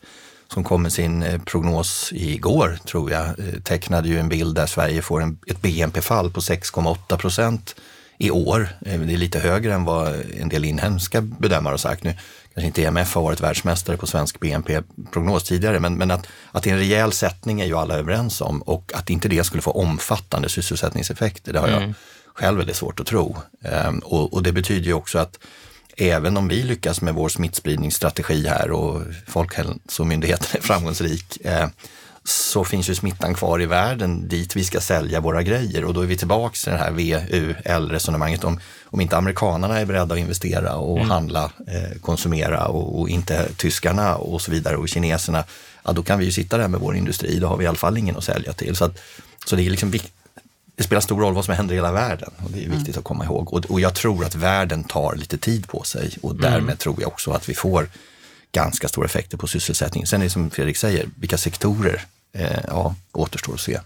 som kom med sin eh, prognos igår, tror jag, eh, tecknade ju en bild där Sverige får en, ett BNP-fall på 6,8 procent i år. Eh, det är lite högre än vad en del inhemska bedömare har sagt nu. Kanske inte EMF har varit världsmästare på svensk BNP-prognos tidigare, men, men att, att det är en rejäl sättning är ju alla överens om och att inte det skulle få omfattande sysselsättningseffekter, det har jag mm själv väldigt svårt att tro. Um, och, och det betyder ju också att även om vi lyckas med vår smittspridningsstrategi här och Folkhälsomyndigheten är framgångsrik, eh, så finns ju smittan kvar i världen dit vi ska sälja våra grejer och då är vi tillbaks till det här VUL-resonemanget om, om inte amerikanarna är beredda att investera och mm. handla, eh, konsumera och, och, inte tyskarna och så vidare och kineserna, ja då kan vi ju sitta där med vår industri, då har vi i alla fall ingen att sälja till. Så, att, så det är liksom det spelar stor roll vad som händer i hela världen och det är viktigt mm. att komma ihåg. Och, och, jag tror att världen tar lite tid på sig och mm. därmed mm. tror jag också att vi får ganska stora effekter på sysselsättningen. Sen är det som Fredrik säger, vilka sektorer eh, ja, återstår att se.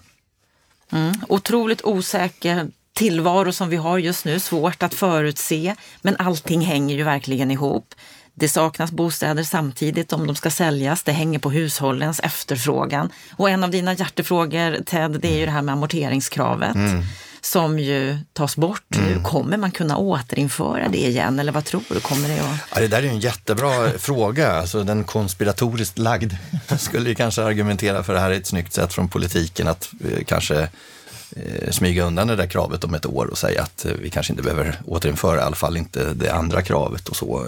Mm. Otroligt osäker tillvaro som vi har just nu, svårt att förutse, men allting hänger ju verkligen ihop. Det saknas bostäder samtidigt om de ska säljas. Det hänger på hushållens efterfrågan. Och en av dina hjärtefrågor, Ted, det är ju det här med amorteringskravet. Mm. som ju tas bort mm. nu. Kommer man kunna återinföra det igen eller vad tror du? Kommer det att... Ja, det där är en jättebra fråga. Alltså, den konspiratoriskt lagd skulle ju kanske argumentera för det här är ett snyggt sätt från politiken att eh, kanske eh, smyga undan det där kravet om ett år och säga att eh, vi kanske inte behöver återinföra, i alla fall inte det andra kravet och så.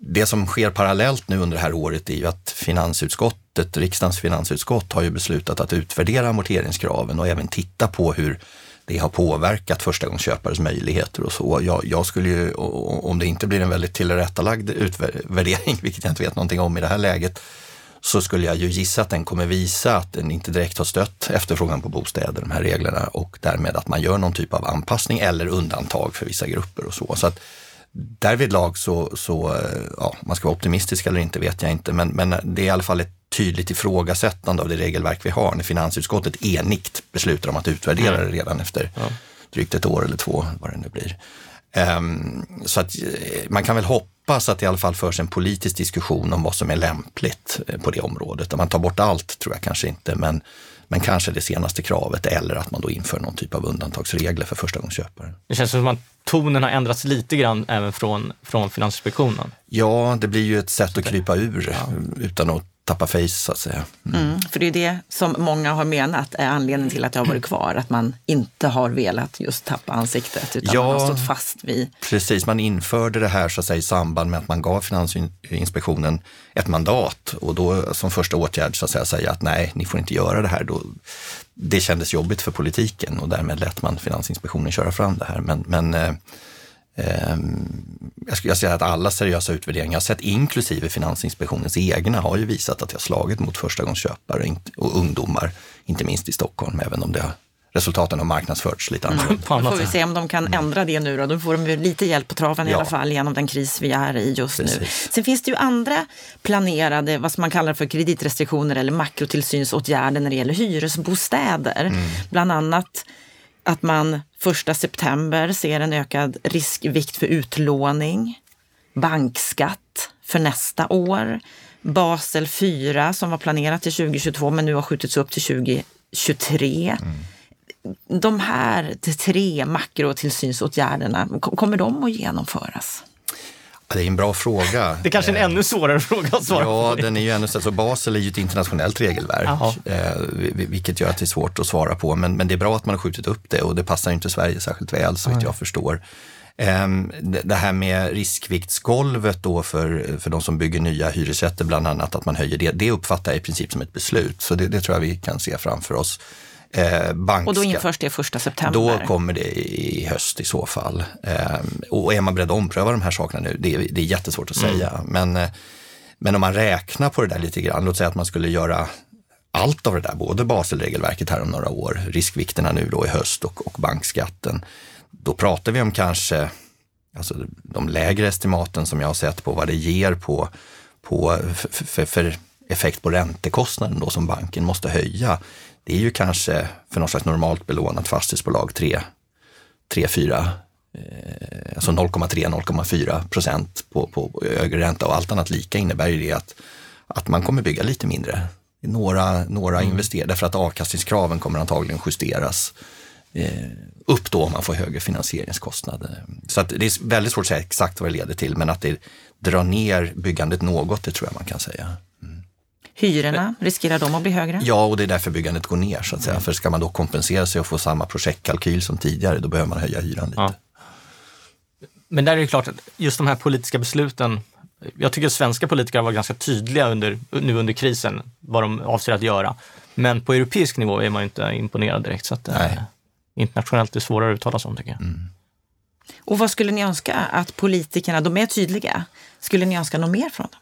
Det som sker parallellt nu under det här året är ju att finansutskottet, riksdagens finansutskott har ju beslutat att utvärdera amorteringskraven och även titta på hur det har påverkat förstagångsköpares möjligheter och så. Jag, jag, skulle ju, om det inte blir en väldigt tillrättalagd utvärdering, vilket jag inte vet någonting om i det här läget, så skulle jag ju gissa att den kommer visa att den inte direkt har stött efterfrågan på bostäder, de här reglerna, och därmed att man gör någon typ av anpassning eller undantag för vissa grupper och så. så att därvidlag så, så ja, man ska vara optimistisk eller inte vet jag inte, men, men det är i alla fall ett tydligt ifrågasättande av det regelverk vi har när finansutskottet enigt beslutar om att utvärdera mm. det redan efter ja. drygt ett år eller två, vad det nu blir. Um, så att eh, man kan väl hoppas att det i alla fall förs en politisk diskussion om vad som är lämpligt eh, på det området. Om man tar bort allt tror jag kanske inte, men men kanske det senaste kravet eller att man då inför någon typ av undantagsregler för förstagångsköpare. Det känns som att tonen har ändrats lite grann även från, från Finansinspektionen. Ja, det blir ju ett sätt att krypa ur ja. utan att tappa face så att säga. Mm. Mm, för det är det som många har menat är anledningen till att det har varit kvar, att man inte har velat just tappa ansiktet utan ja, man har stått fast vid... Precis, man införde det här så att säga, i samband med att man gav Finansinspektionen ett mandat och då som första åtgärd så att säga, säga att nej, ni får inte göra det här. Då, det kändes jobbigt för politiken och därmed lät man Finansinspektionen köra fram det här. Men, men eh, jag skulle säga att alla seriösa utvärderingar jag sett, inklusive Finansinspektionens egna, har ju visat att jag slagit mot förstagångsköpare och ungdomar, inte minst i Stockholm, även om det resultaten har marknadsförts lite mm. annorlunda. Då får vi se om de kan mm. ändra det nu då. Då får de ju lite hjälp på traven ja. i alla fall genom den kris vi är i just Precis. nu. Sen finns det ju andra planerade, vad man kallar för kreditrestriktioner eller makrotillsynsåtgärder när det gäller hyresbostäder. Mm. Bland annat att man Första september ser en ökad riskvikt för utlåning, bankskatt för nästa år, Basel 4 som var planerat till 2022 men nu har skjutits upp till 2023. Mm. De här tre makrotillsynsåtgärderna, kommer de att genomföras? Det är en bra fråga. Det är kanske är en ännu svårare fråga att svara ja, på. Ja, den är ju ännu så Basel är ju ett internationellt regelverk, eh, vilket gör att det är svårt att svara på. Men, men det är bra att man har skjutit upp det och det passar inte Sverige särskilt väl så vitt jag förstår. Eh, det här med riskviktsgolvet då för, för de som bygger nya hyresrätter bland annat, att man höjer det, det uppfattar jag i princip som ett beslut. Så det, det tror jag vi kan se framför oss. Eh, och då införs det första september? Då kommer det i höst i så fall. Eh, och är man beredd att ompröva de här sakerna nu? Det, är, det är jättesvårt att mm. säga. Men, eh, men om man räknar på det där lite grann, låt säga att man skulle göra allt av det där, både Baselregelverket här om några år, riskvikterna nu då i höst och, och bankskatten. Då pratar vi om kanske alltså de lägre estimaten som jag har sett på vad det ger på, på för, för, för effekt på räntekostnaden då som banken måste höja det är ju kanske för något slags normalt belånat fastighetsbolag 3, 3 4, eh, alltså 0,3-0,4 procent på, på högre ränta och allt annat lika innebär ju det att, att man kommer bygga lite mindre. Några, några mm. investerar, därför att avkastningskraven kommer antagligen justeras eh, upp då om man får högre finansieringskostnader. Så att det är väldigt svårt att säga exakt vad det leder till, men att det drar ner byggandet något, det tror jag man kan säga. Hyrorna, riskerar de att bli högre? Ja, och det är därför byggandet går ner så att säga. Mm. För ska man då kompensera sig och få samma projektkalkyl som tidigare, då behöver man höja hyran lite. Ja. Men där är det klart att just de här politiska besluten, jag tycker att svenska politiker var ganska tydliga under, nu under krisen, vad de avser att göra. Men på europeisk nivå är man inte imponerad direkt, så att, eh, internationellt är det svårare att uttala sig om tycker jag. Mm. Och vad skulle ni önska att politikerna, de är tydliga, skulle ni önska något mer från dem?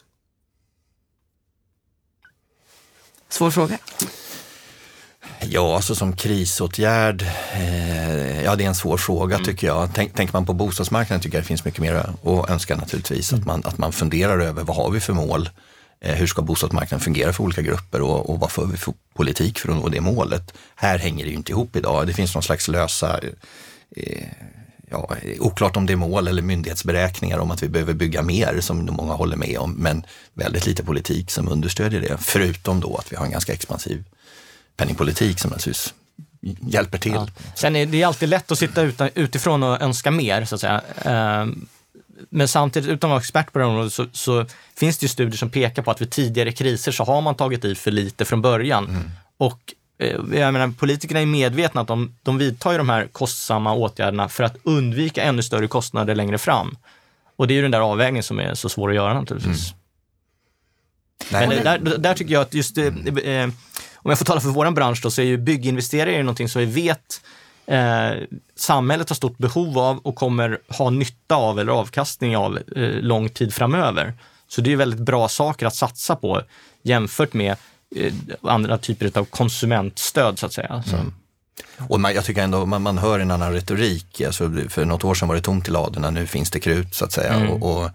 Svår fråga. Ja, alltså som krisåtgärd, eh, ja det är en svår fråga mm. tycker jag. Tänk, tänker man på bostadsmarknaden tycker jag det finns mycket mer att önska naturligtvis. Mm. Att, man, att man funderar över vad har vi för mål? Eh, hur ska bostadsmarknaden fungera för olika grupper och, och vad får vi för politik för att nå det målet? Här hänger det ju inte ihop idag. Det finns någon slags lösa eh, ja, oklart om det är mål eller myndighetsberäkningar om att vi behöver bygga mer som många håller med om, men väldigt lite politik som understödjer det. Förutom då att vi har en ganska expansiv penningpolitik som naturligtvis hjälper till. Ja. Sen är det alltid lätt att sitta utifrån och önska mer, så att säga. Ehm, men samtidigt, utan att vara expert på det området, så, så, finns det ju studier som pekar på att vid tidigare kriser så har man tagit i för lite från början. Mm. Och jag menar, politikerna är medvetna att de, de vidtar ju de här kostsamma åtgärderna för att undvika ännu större kostnader längre fram. Och det är ju den där avvägningen som är så svår att göra naturligtvis. Mm. Men där, där, tycker jag att just, eh, eh, om jag får tala för vår bransch då, så är ju bygginvesterare någonting som vi vet eh, samhället har stort behov av och kommer ha nytta av eller avkastning av eh, lång tid framöver. Så det är väldigt bra saker att satsa på jämfört med Eh, andra typer av konsumentstöd så att säga. Så. Mm. Och man, jag tycker ändå man, man hör en annan retorik. Alltså, för något år sedan var det tomt i ladorna, nu finns det krut så att säga. Mm. Och, och,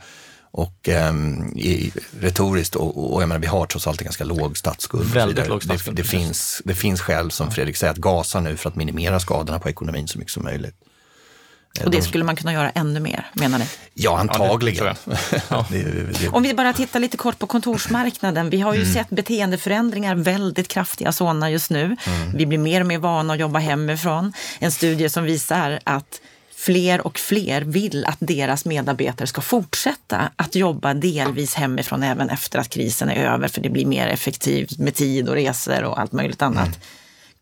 och um, i, retoriskt, och, och jag menar, vi har trots allt en ganska låg statsskuld. Väldigt låg statsskuld. Det, det, finns, det finns skäl, som Fredrik säger, att gasa nu för att minimera skadorna på ekonomin så mycket som möjligt. Och det skulle man kunna göra ännu mer, menar ni? Ja, antagligen. Ja, det, det, Om vi bara tittar lite kort på kontorsmarknaden. Vi har ju mm. sett beteendeförändringar, väldigt kraftiga sådana just nu. Mm. Vi blir mer och mer vana att jobba hemifrån. En studie som visar att fler och fler vill att deras medarbetare ska fortsätta att jobba delvis hemifrån även efter att krisen är över, för det blir mer effektivt med tid och resor och allt möjligt annat. Mm.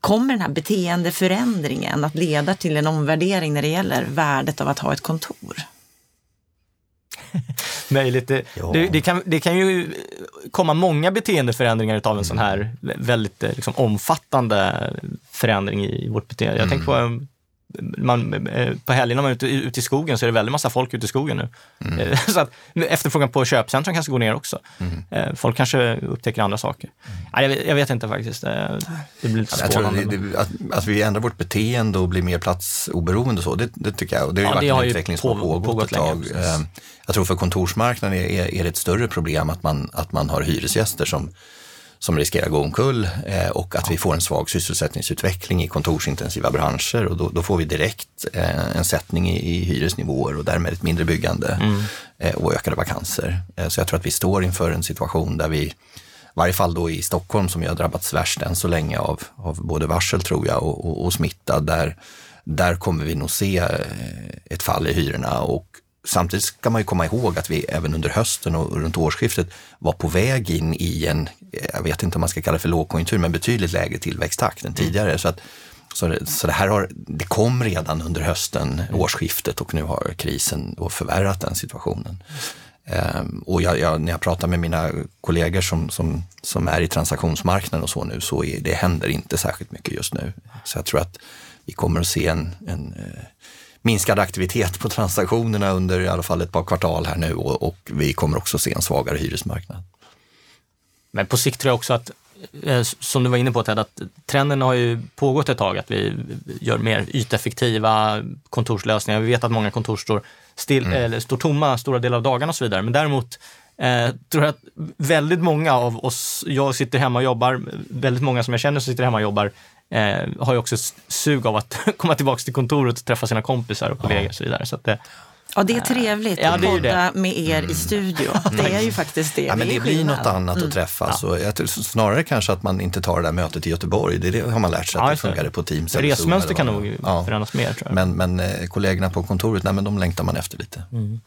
Kommer den här beteendeförändringen att leda till en omvärdering när det gäller värdet av att ha ett kontor? Möjligt. Det, det, det, kan, det kan ju komma många beteendeförändringar av en sån här väldigt eh, liksom, omfattande förändring i vårt beteende. Jag mm. tänker på man, eh, på helgerna man är ute, ute i skogen så är det väldigt massa folk ute i skogen nu. Mm. Eh, så att efterfrågan på köpcentrum kanske går ner också. Mm. Eh, folk kanske upptäcker andra saker. Mm. Jag, jag, vet inte faktiskt. Det blir lite spännande. Det, det, att, att, vi ändrar vårt beteende och blir mer platsoberoende och så, det, det tycker jag. Och det har ju ja, varit en utveckling som har pågått ett tag. Länge, jag tror för kontorsmarknaden är, är, är, det ett större problem att man, att man har hyresgäster som som riskerar att gå omkull eh, och att vi får en svag sysselsättningsutveckling i kontorsintensiva branscher och då, då får vi direkt eh, en sättning i, i hyresnivåer och därmed ett mindre byggande mm. eh, och ökade vakanser. Så jag tror att vi står inför en situation där vi, i varje fall då i Stockholm som ju har drabbats värst än så länge av, av både varsel tror jag och, och, och smitta, där, där kommer vi nog se ett fall i hyrorna och Samtidigt ska man ju komma ihåg att vi även under hösten och runt årsskiftet var på väg in i en, jag vet inte om man ska kalla det för lågkonjunktur, men betydligt lägre tillväxttakt än tidigare. Så, att, så, det, så det här har, det kom redan under hösten, årsskiftet och nu har krisen förvärrat den situationen. Um, och jag, jag, när jag pratar med mina kollegor som, som, som är i transaktionsmarknaden och så nu, så är, det händer inte särskilt mycket just nu. Så jag tror att vi kommer att se en, en uh, minskad aktivitet på transaktionerna under i alla fall ett par kvartal här nu och, och vi kommer också se en svagare hyresmarknad. Men på sikt tror jag också att, eh, som du var inne på Ted, att trenden har ju pågått ett tag att vi gör mer yteffektiva kontorslösningar. Vi vet att många kontor står, still, mm. eller står tomma stora delar av dagarna och så vidare. Men däremot Eh, tror jag att väldigt många av oss, jag sitter hemma och jobbar, väldigt många som jag känner som sitter hemma och jobbar, eh, har ju också sug av att komma tillbaka till kontoret och träffa sina kompisar och kollegor och så vidare. Så att, eh, Ja, det är trevligt ja, att podda med er mm. i studio. Det är ju faktiskt det. Ja, men det, det blir något annat mm. att träffas. Ja. jag tror, snarare kanske att man inte tar det där mötet i Göteborg. Det, det har man lärt sig, att det funkar på Teams. Resmönster kan nog ja. förändras mer. Tror jag. Men, men eh, kollegorna på kontoret, nej, men de längtar man efter lite. Mm.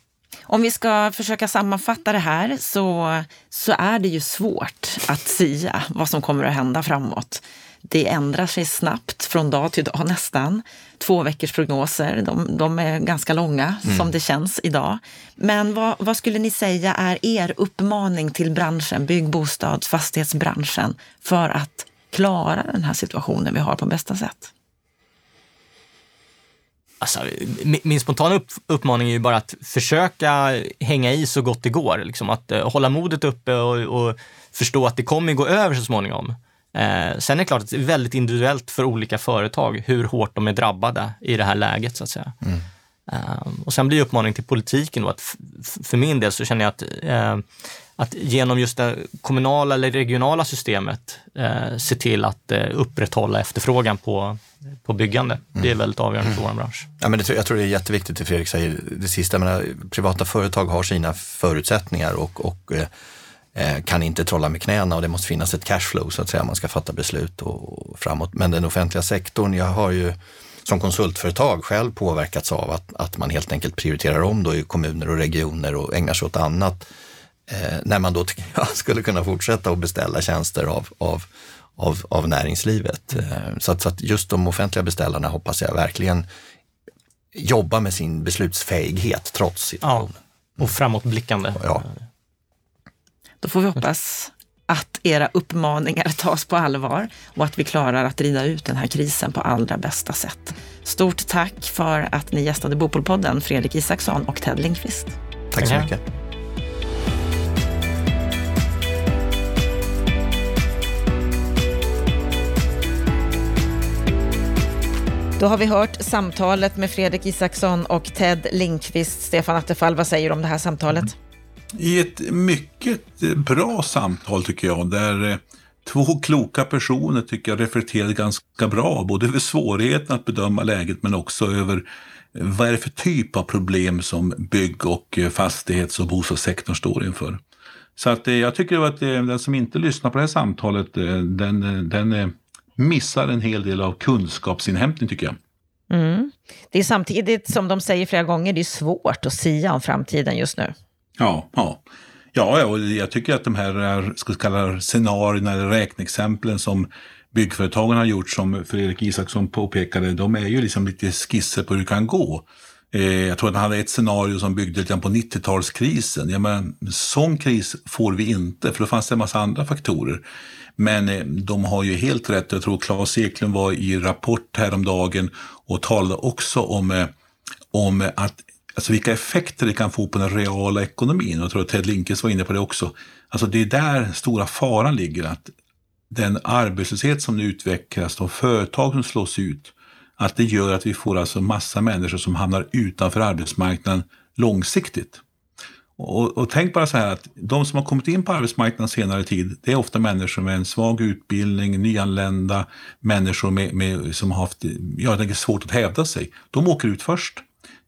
Om vi ska försöka sammanfatta det här så, så är det ju svårt att sia vad som kommer att hända framåt. Det ändrar sig snabbt från dag till dag nästan. Två veckors prognoser, de, de är ganska långa mm. som det känns idag. Men vad, vad, skulle ni säga är er uppmaning till branschen, bygg, bostads, fastighetsbranschen för att klara den här situationen vi har på bästa sätt? Alltså, min spontana upp, uppmaning är ju bara att försöka hänga i så gott det går. Liksom att uh, hålla modet uppe och, och, förstå att det kommer gå över så småningom. Eh, sen är det klart att det är väldigt individuellt för olika företag hur hårt de är drabbade i det här läget så att säga. Mm. Eh, och sen blir uppmaningen till politiken då att för min del så känner jag att, eh, att genom just det kommunala eller regionala systemet eh, se till att eh, upprätthålla efterfrågan på, på byggande. Mm. Det är väldigt avgörande för vår bransch. Ja, men det, jag tror det är jätteviktigt det Fredrik säger, det sista. Menar, privata företag har sina förutsättningar och, och Eh, kan inte trolla med knäna och det måste finnas ett cashflow så att säga, man ska fatta beslut och framåt. Men den offentliga sektorn, jag har ju som konsultföretag själv påverkats av att, att man helt enkelt prioriterar om då i kommuner och regioner och ägnar sig åt annat. Eh, när man då jag skulle kunna fortsätta att beställa tjänster av, av, av, av näringslivet. Eh, så, att, så att just de offentliga beställarna hoppas jag verkligen jobbar med sin beslutsfähighet trots situationen. Ja, och framåtblickande. Ja. Då får vi hoppas att era uppmaningar tas på allvar och att vi klarar att rida ut den här krisen på allra bästa sätt. Stort tack för att ni gästade Bopolpodden, Fredrik Isaksson och Ted Lindqvist. Tack så mycket. Då har vi hört samtalet med Fredrik Isaksson och Ted Lindqvist. Stefan Attefall, vad säger du om det här samtalet? I ett mycket eh, bra samtal tycker jag, där eh, två kloka personer tycker jag reflekterade ganska bra, både över svårigheten att bedöma läget men också över eh, vad är det för typ av problem som bygg och fastighets och bostadssektorn står inför. Så att jag tycker att den som inte lyssnar på det här samtalet, den, den missar en hel del av kunskapsinhämtning tycker jag. Mm. Det är samtidigt, som de säger flera gånger, det är svårt att sia om framtiden just nu. Ja, ja. Ja, och jag tycker att de här eh, ska kalla scenarierna eller räkneexemplen som byggföretagen har gjort, som Fredrik Isaksson påpekade, de är ju liksom lite skisser på hur det kan gå. Eh, jag tror att han hade ett scenario som byggde lite på 90-talskrisen. Ja, men, sån kris får vi inte, för då fanns det en massa andra faktorer. Men eh, de har ju helt rätt. Jag tror Claes Eklund var i Rapport häromdagen och talade också om, eh, om att alltså vilka effekter det kan få på den reala ekonomin. Och jag tror att Ted Linkes var inne på det också. Alltså det är där stora faran ligger. att Den arbetslöshet som nu utvecklas, de företag som slås ut, att det gör att vi får alltså massa människor som hamnar utanför arbetsmarknaden långsiktigt. Och, och, tänk bara så här att de som har kommit in på arbetsmarknaden senare tid, det är ofta människor med en svag utbildning, nyanlända, människor med, med, som har haft ja, det är svårt att hävda sig. De åker ut först.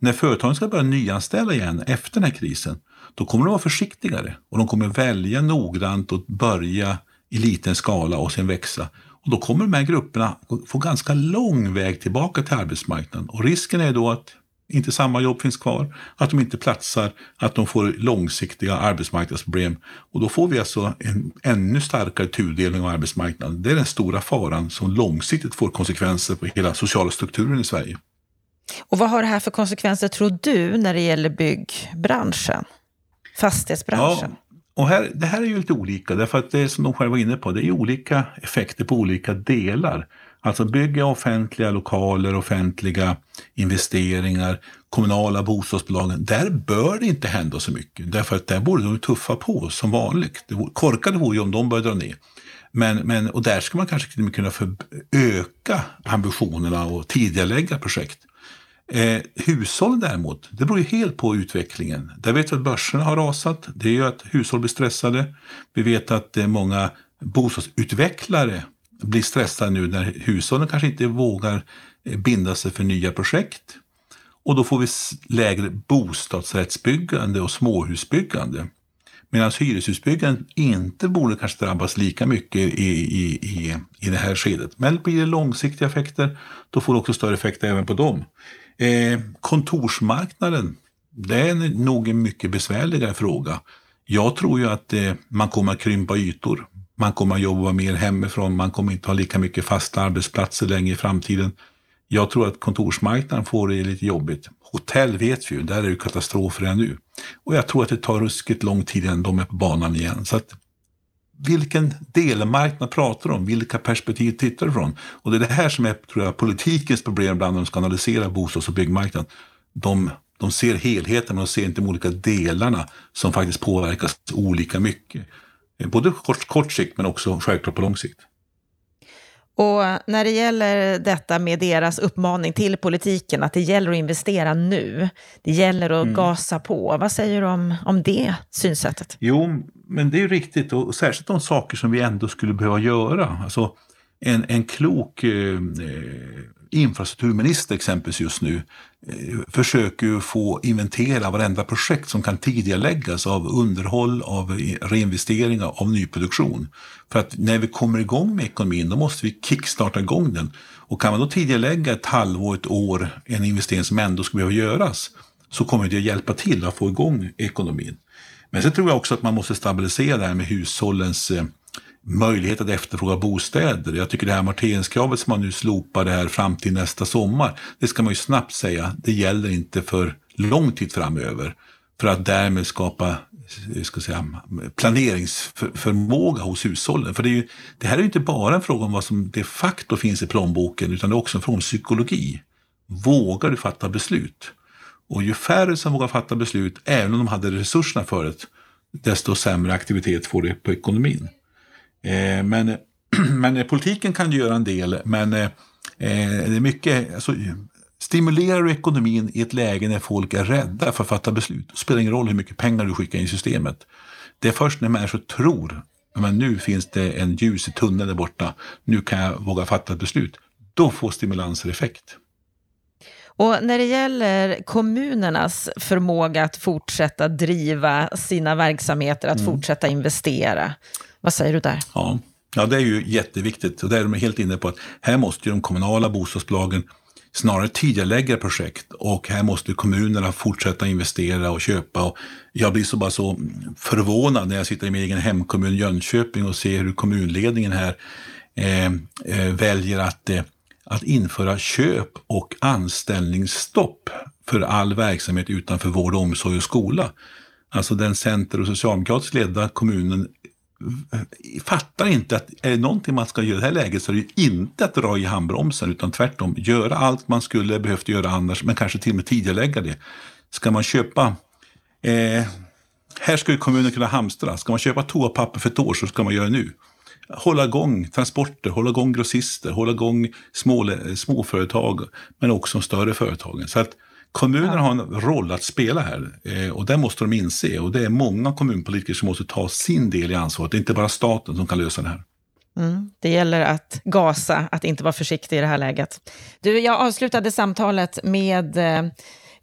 När företagen ska börja nyanställa igen efter den här krisen, då kommer de vara försiktigare och de kommer välja noggrant och börja i liten skala och sen växa. Och då kommer de här grupperna få ganska lång väg tillbaka till arbetsmarknaden. Och risken är då att inte samma jobb finns kvar, att de inte platsar, att de får långsiktiga arbetsmarknadsproblem. Och då får vi alltså en ännu starkare tudelning av arbetsmarknaden. Det är den stora faran som långsiktigt får konsekvenser på hela sociala strukturen i Sverige. Och vad har det här för konsekvenser tror du när det gäller byggbranschen? Fastighetsbranschen? Ja. Och här, det här är ju lite olika, därför att det är som de själva var inne på, det är olika effekter på olika delar. Alltså bygga offentliga lokaler, offentliga investeringar, kommunala bostadsbolagen. Där bör det inte hända så mycket, därför att där borde de tuffa på som vanligt. Det vore, korkade vore ju om de började dra ner. Men, men, och där ska man kanske kunna för, öka ambitionerna och tidigarelägga projekt. Eh, hushållen däremot, det beror ju helt på utvecklingen. Där vet vi att börserna har rasat. Det gör att hushåll blir stressade. Vi vet att eh, många bostadsutvecklare blir stressade nu när hushållen kanske inte vågar eh, binda sig för nya projekt. Och då får vi lägre bostadsrättsbyggande och småhusbyggande. Medan hyreshusbyggandet inte borde kanske drabbas lika mycket i, i, i, i det här skedet. Men blir det långsiktiga effekter, då får det också större effekter även på dem. Eh, kontorsmarknaden, det är nog en mycket besvärligare fråga. Jag tror ju att eh, man kommer att krympa ytor. Man kommer att jobba mer hemifrån, man kommer inte ha lika mycket fasta arbetsplatser längre i framtiden. Jag tror att kontorsmarknaden får det lite jobbigt. Hotell vet vi ju, där är det katastrof redan nu. Och jag tror att det tar ruskigt lång tid innan de är på banan igen. Så att, vilken delmarknad pratar du om? Vilka perspektiv tittar du från? Och det är det här som är tror jag, politikens problem ibland när de ska analysera bostads och byggmarknaden. De, de ser helheten men de ser inte de olika delarna som faktiskt påverkas olika mycket. Både kort, kort sikt men också självklart på lång sikt. Och när det gäller detta med deras uppmaning till politiken, att det gäller att investera nu, det gäller att mm. gasa på. Vad säger du om, om det synsättet? Jo, men det är ju riktigt och särskilt de saker som vi ändå skulle behöva göra. Alltså, en, en klok eh, infrastrukturminister exempelvis just nu eh, försöker ju få inventera varenda projekt som kan tidigareläggas av underhåll, av reinvesteringar, av nyproduktion. För att när vi kommer igång med ekonomin då måste vi kickstarta igång den. Och kan man då tidigarelägga ett halvår, ett år, en investering som ändå skulle behöva göras så kommer det att hjälpa till att få igång ekonomin. Men sen tror jag också att man måste stabilisera det här med hushållens eh, möjlighet att efterfråga bostäder. Jag tycker det här amorteringskravet som man nu slopar här fram till nästa sommar, det ska man ju snabbt säga, det gäller inte för lång tid framöver. För att därmed skapa eh, ska säga, planeringsförmåga hos hushållen. För det, är ju, det här är ju inte bara en fråga om vad som de facto finns i plånboken, utan det är också en fråga om psykologi. Vågar du fatta beslut? Och ju färre som vågar fatta beslut, även om de hade resurserna för det, desto sämre aktivitet får det på ekonomin. Eh, men, men politiken kan ju göra en del, men eh, eh, det är mycket, alltså, stimulerar du ekonomin i ett läge när folk är rädda för att fatta beslut, det spelar ingen roll hur mycket pengar du skickar in i systemet. Det är först när människor tror men nu finns det en ljus i tunneln där borta, nu kan jag våga fatta ett beslut. Då får stimulanser effekt. Och när det gäller kommunernas förmåga att fortsätta driva sina verksamheter, att mm. fortsätta investera, vad säger du där? Ja. ja, det är ju jätteviktigt och där är de helt inne på att här måste ju de kommunala bostadsbolagen snarare tidigarelägga projekt och här måste kommunerna fortsätta investera och köpa. Och jag blir så bara så förvånad när jag sitter i min egen hemkommun Jönköping och ser hur kommunledningen här eh, eh, väljer att, eh, att införa köp och anställningsstopp för all verksamhet utanför vård, omsorg och skola. Alltså den center och socialdemokratiskt ledda kommunen fattar inte att är det någonting man ska göra i det här läget så är det ju inte att dra i handbromsen utan tvärtom göra allt man skulle behövt göra annars men kanske till och med tidigarelägga det. Ska man köpa eh, här skulle kommunen kunna hamstra. Ska man köpa toapapper för ett år så ska man göra det nu. Hålla igång transporter, hålla igång grossister, hålla igång små, småföretag men också de större företagen. Så att Kommunerna har en roll att spela här eh, och det måste de inse. Och det är många kommunpolitiker som måste ta sin del i ansvaret. Det är inte bara staten som kan lösa det här. Mm, det gäller att gasa, att inte vara försiktig i det här läget. Du, jag avslutade samtalet med eh,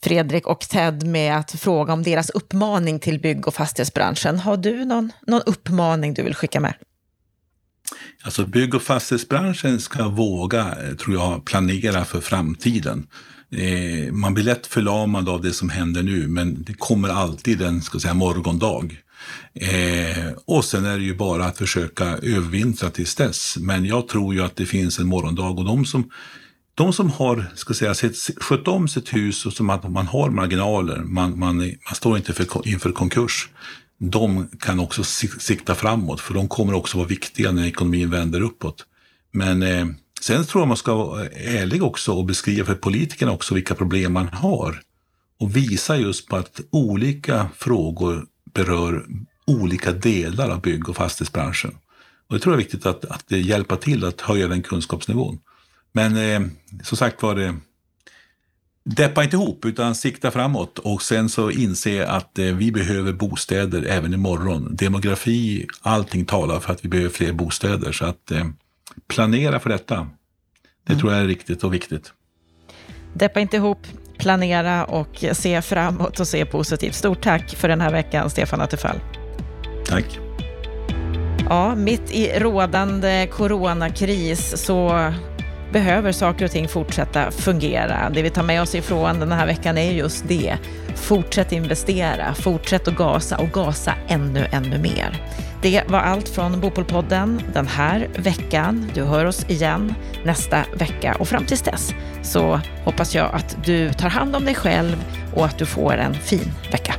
Fredrik och Ted med att fråga om deras uppmaning till bygg och fastighetsbranschen. Har du någon, någon uppmaning du vill skicka med? Alltså bygg och fastighetsbranschen ska våga, eh, tror jag, planera för framtiden. Eh, man blir lätt förlamad av det som händer nu, men det kommer alltid en ska säga, morgondag. Eh, och sen är det ju bara att försöka övervintra tills dess. Men jag tror ju att det finns en morgondag och de som, de som har ska säga, skött om sitt hus och som att man har marginaler, man, man, man står inte för, inför konkurs, de kan också sikta framåt för de kommer också vara viktiga när ekonomin vänder uppåt. Men eh, sen tror jag man ska vara ärlig också och beskriva för politikerna också vilka problem man har och visa just på att olika frågor berör olika delar av bygg och fastighetsbranschen. Och det tror jag är viktigt att, att hjälpa till att höja den kunskapsnivån. Men eh, som sagt var det Deppa inte ihop utan sikta framåt och sen så inse att eh, vi behöver bostäder även imorgon. Demografi, allting talar för att vi behöver fler bostäder. Så att eh, planera för detta. Det mm. tror jag är riktigt och viktigt. Deppa inte ihop, planera och se framåt och se positivt. Stort tack för den här veckan, Stefan Attefall. Tack. Ja, mitt i rådande coronakris så behöver saker och ting fortsätta fungera. Det vi tar med oss ifrån den här veckan är just det. Fortsätt investera, fortsätt att gasa och gasa ännu, ännu mer. Det var allt från Bopolpodden den här veckan. Du hör oss igen nästa vecka och fram tills dess så hoppas jag att du tar hand om dig själv och att du får en fin vecka.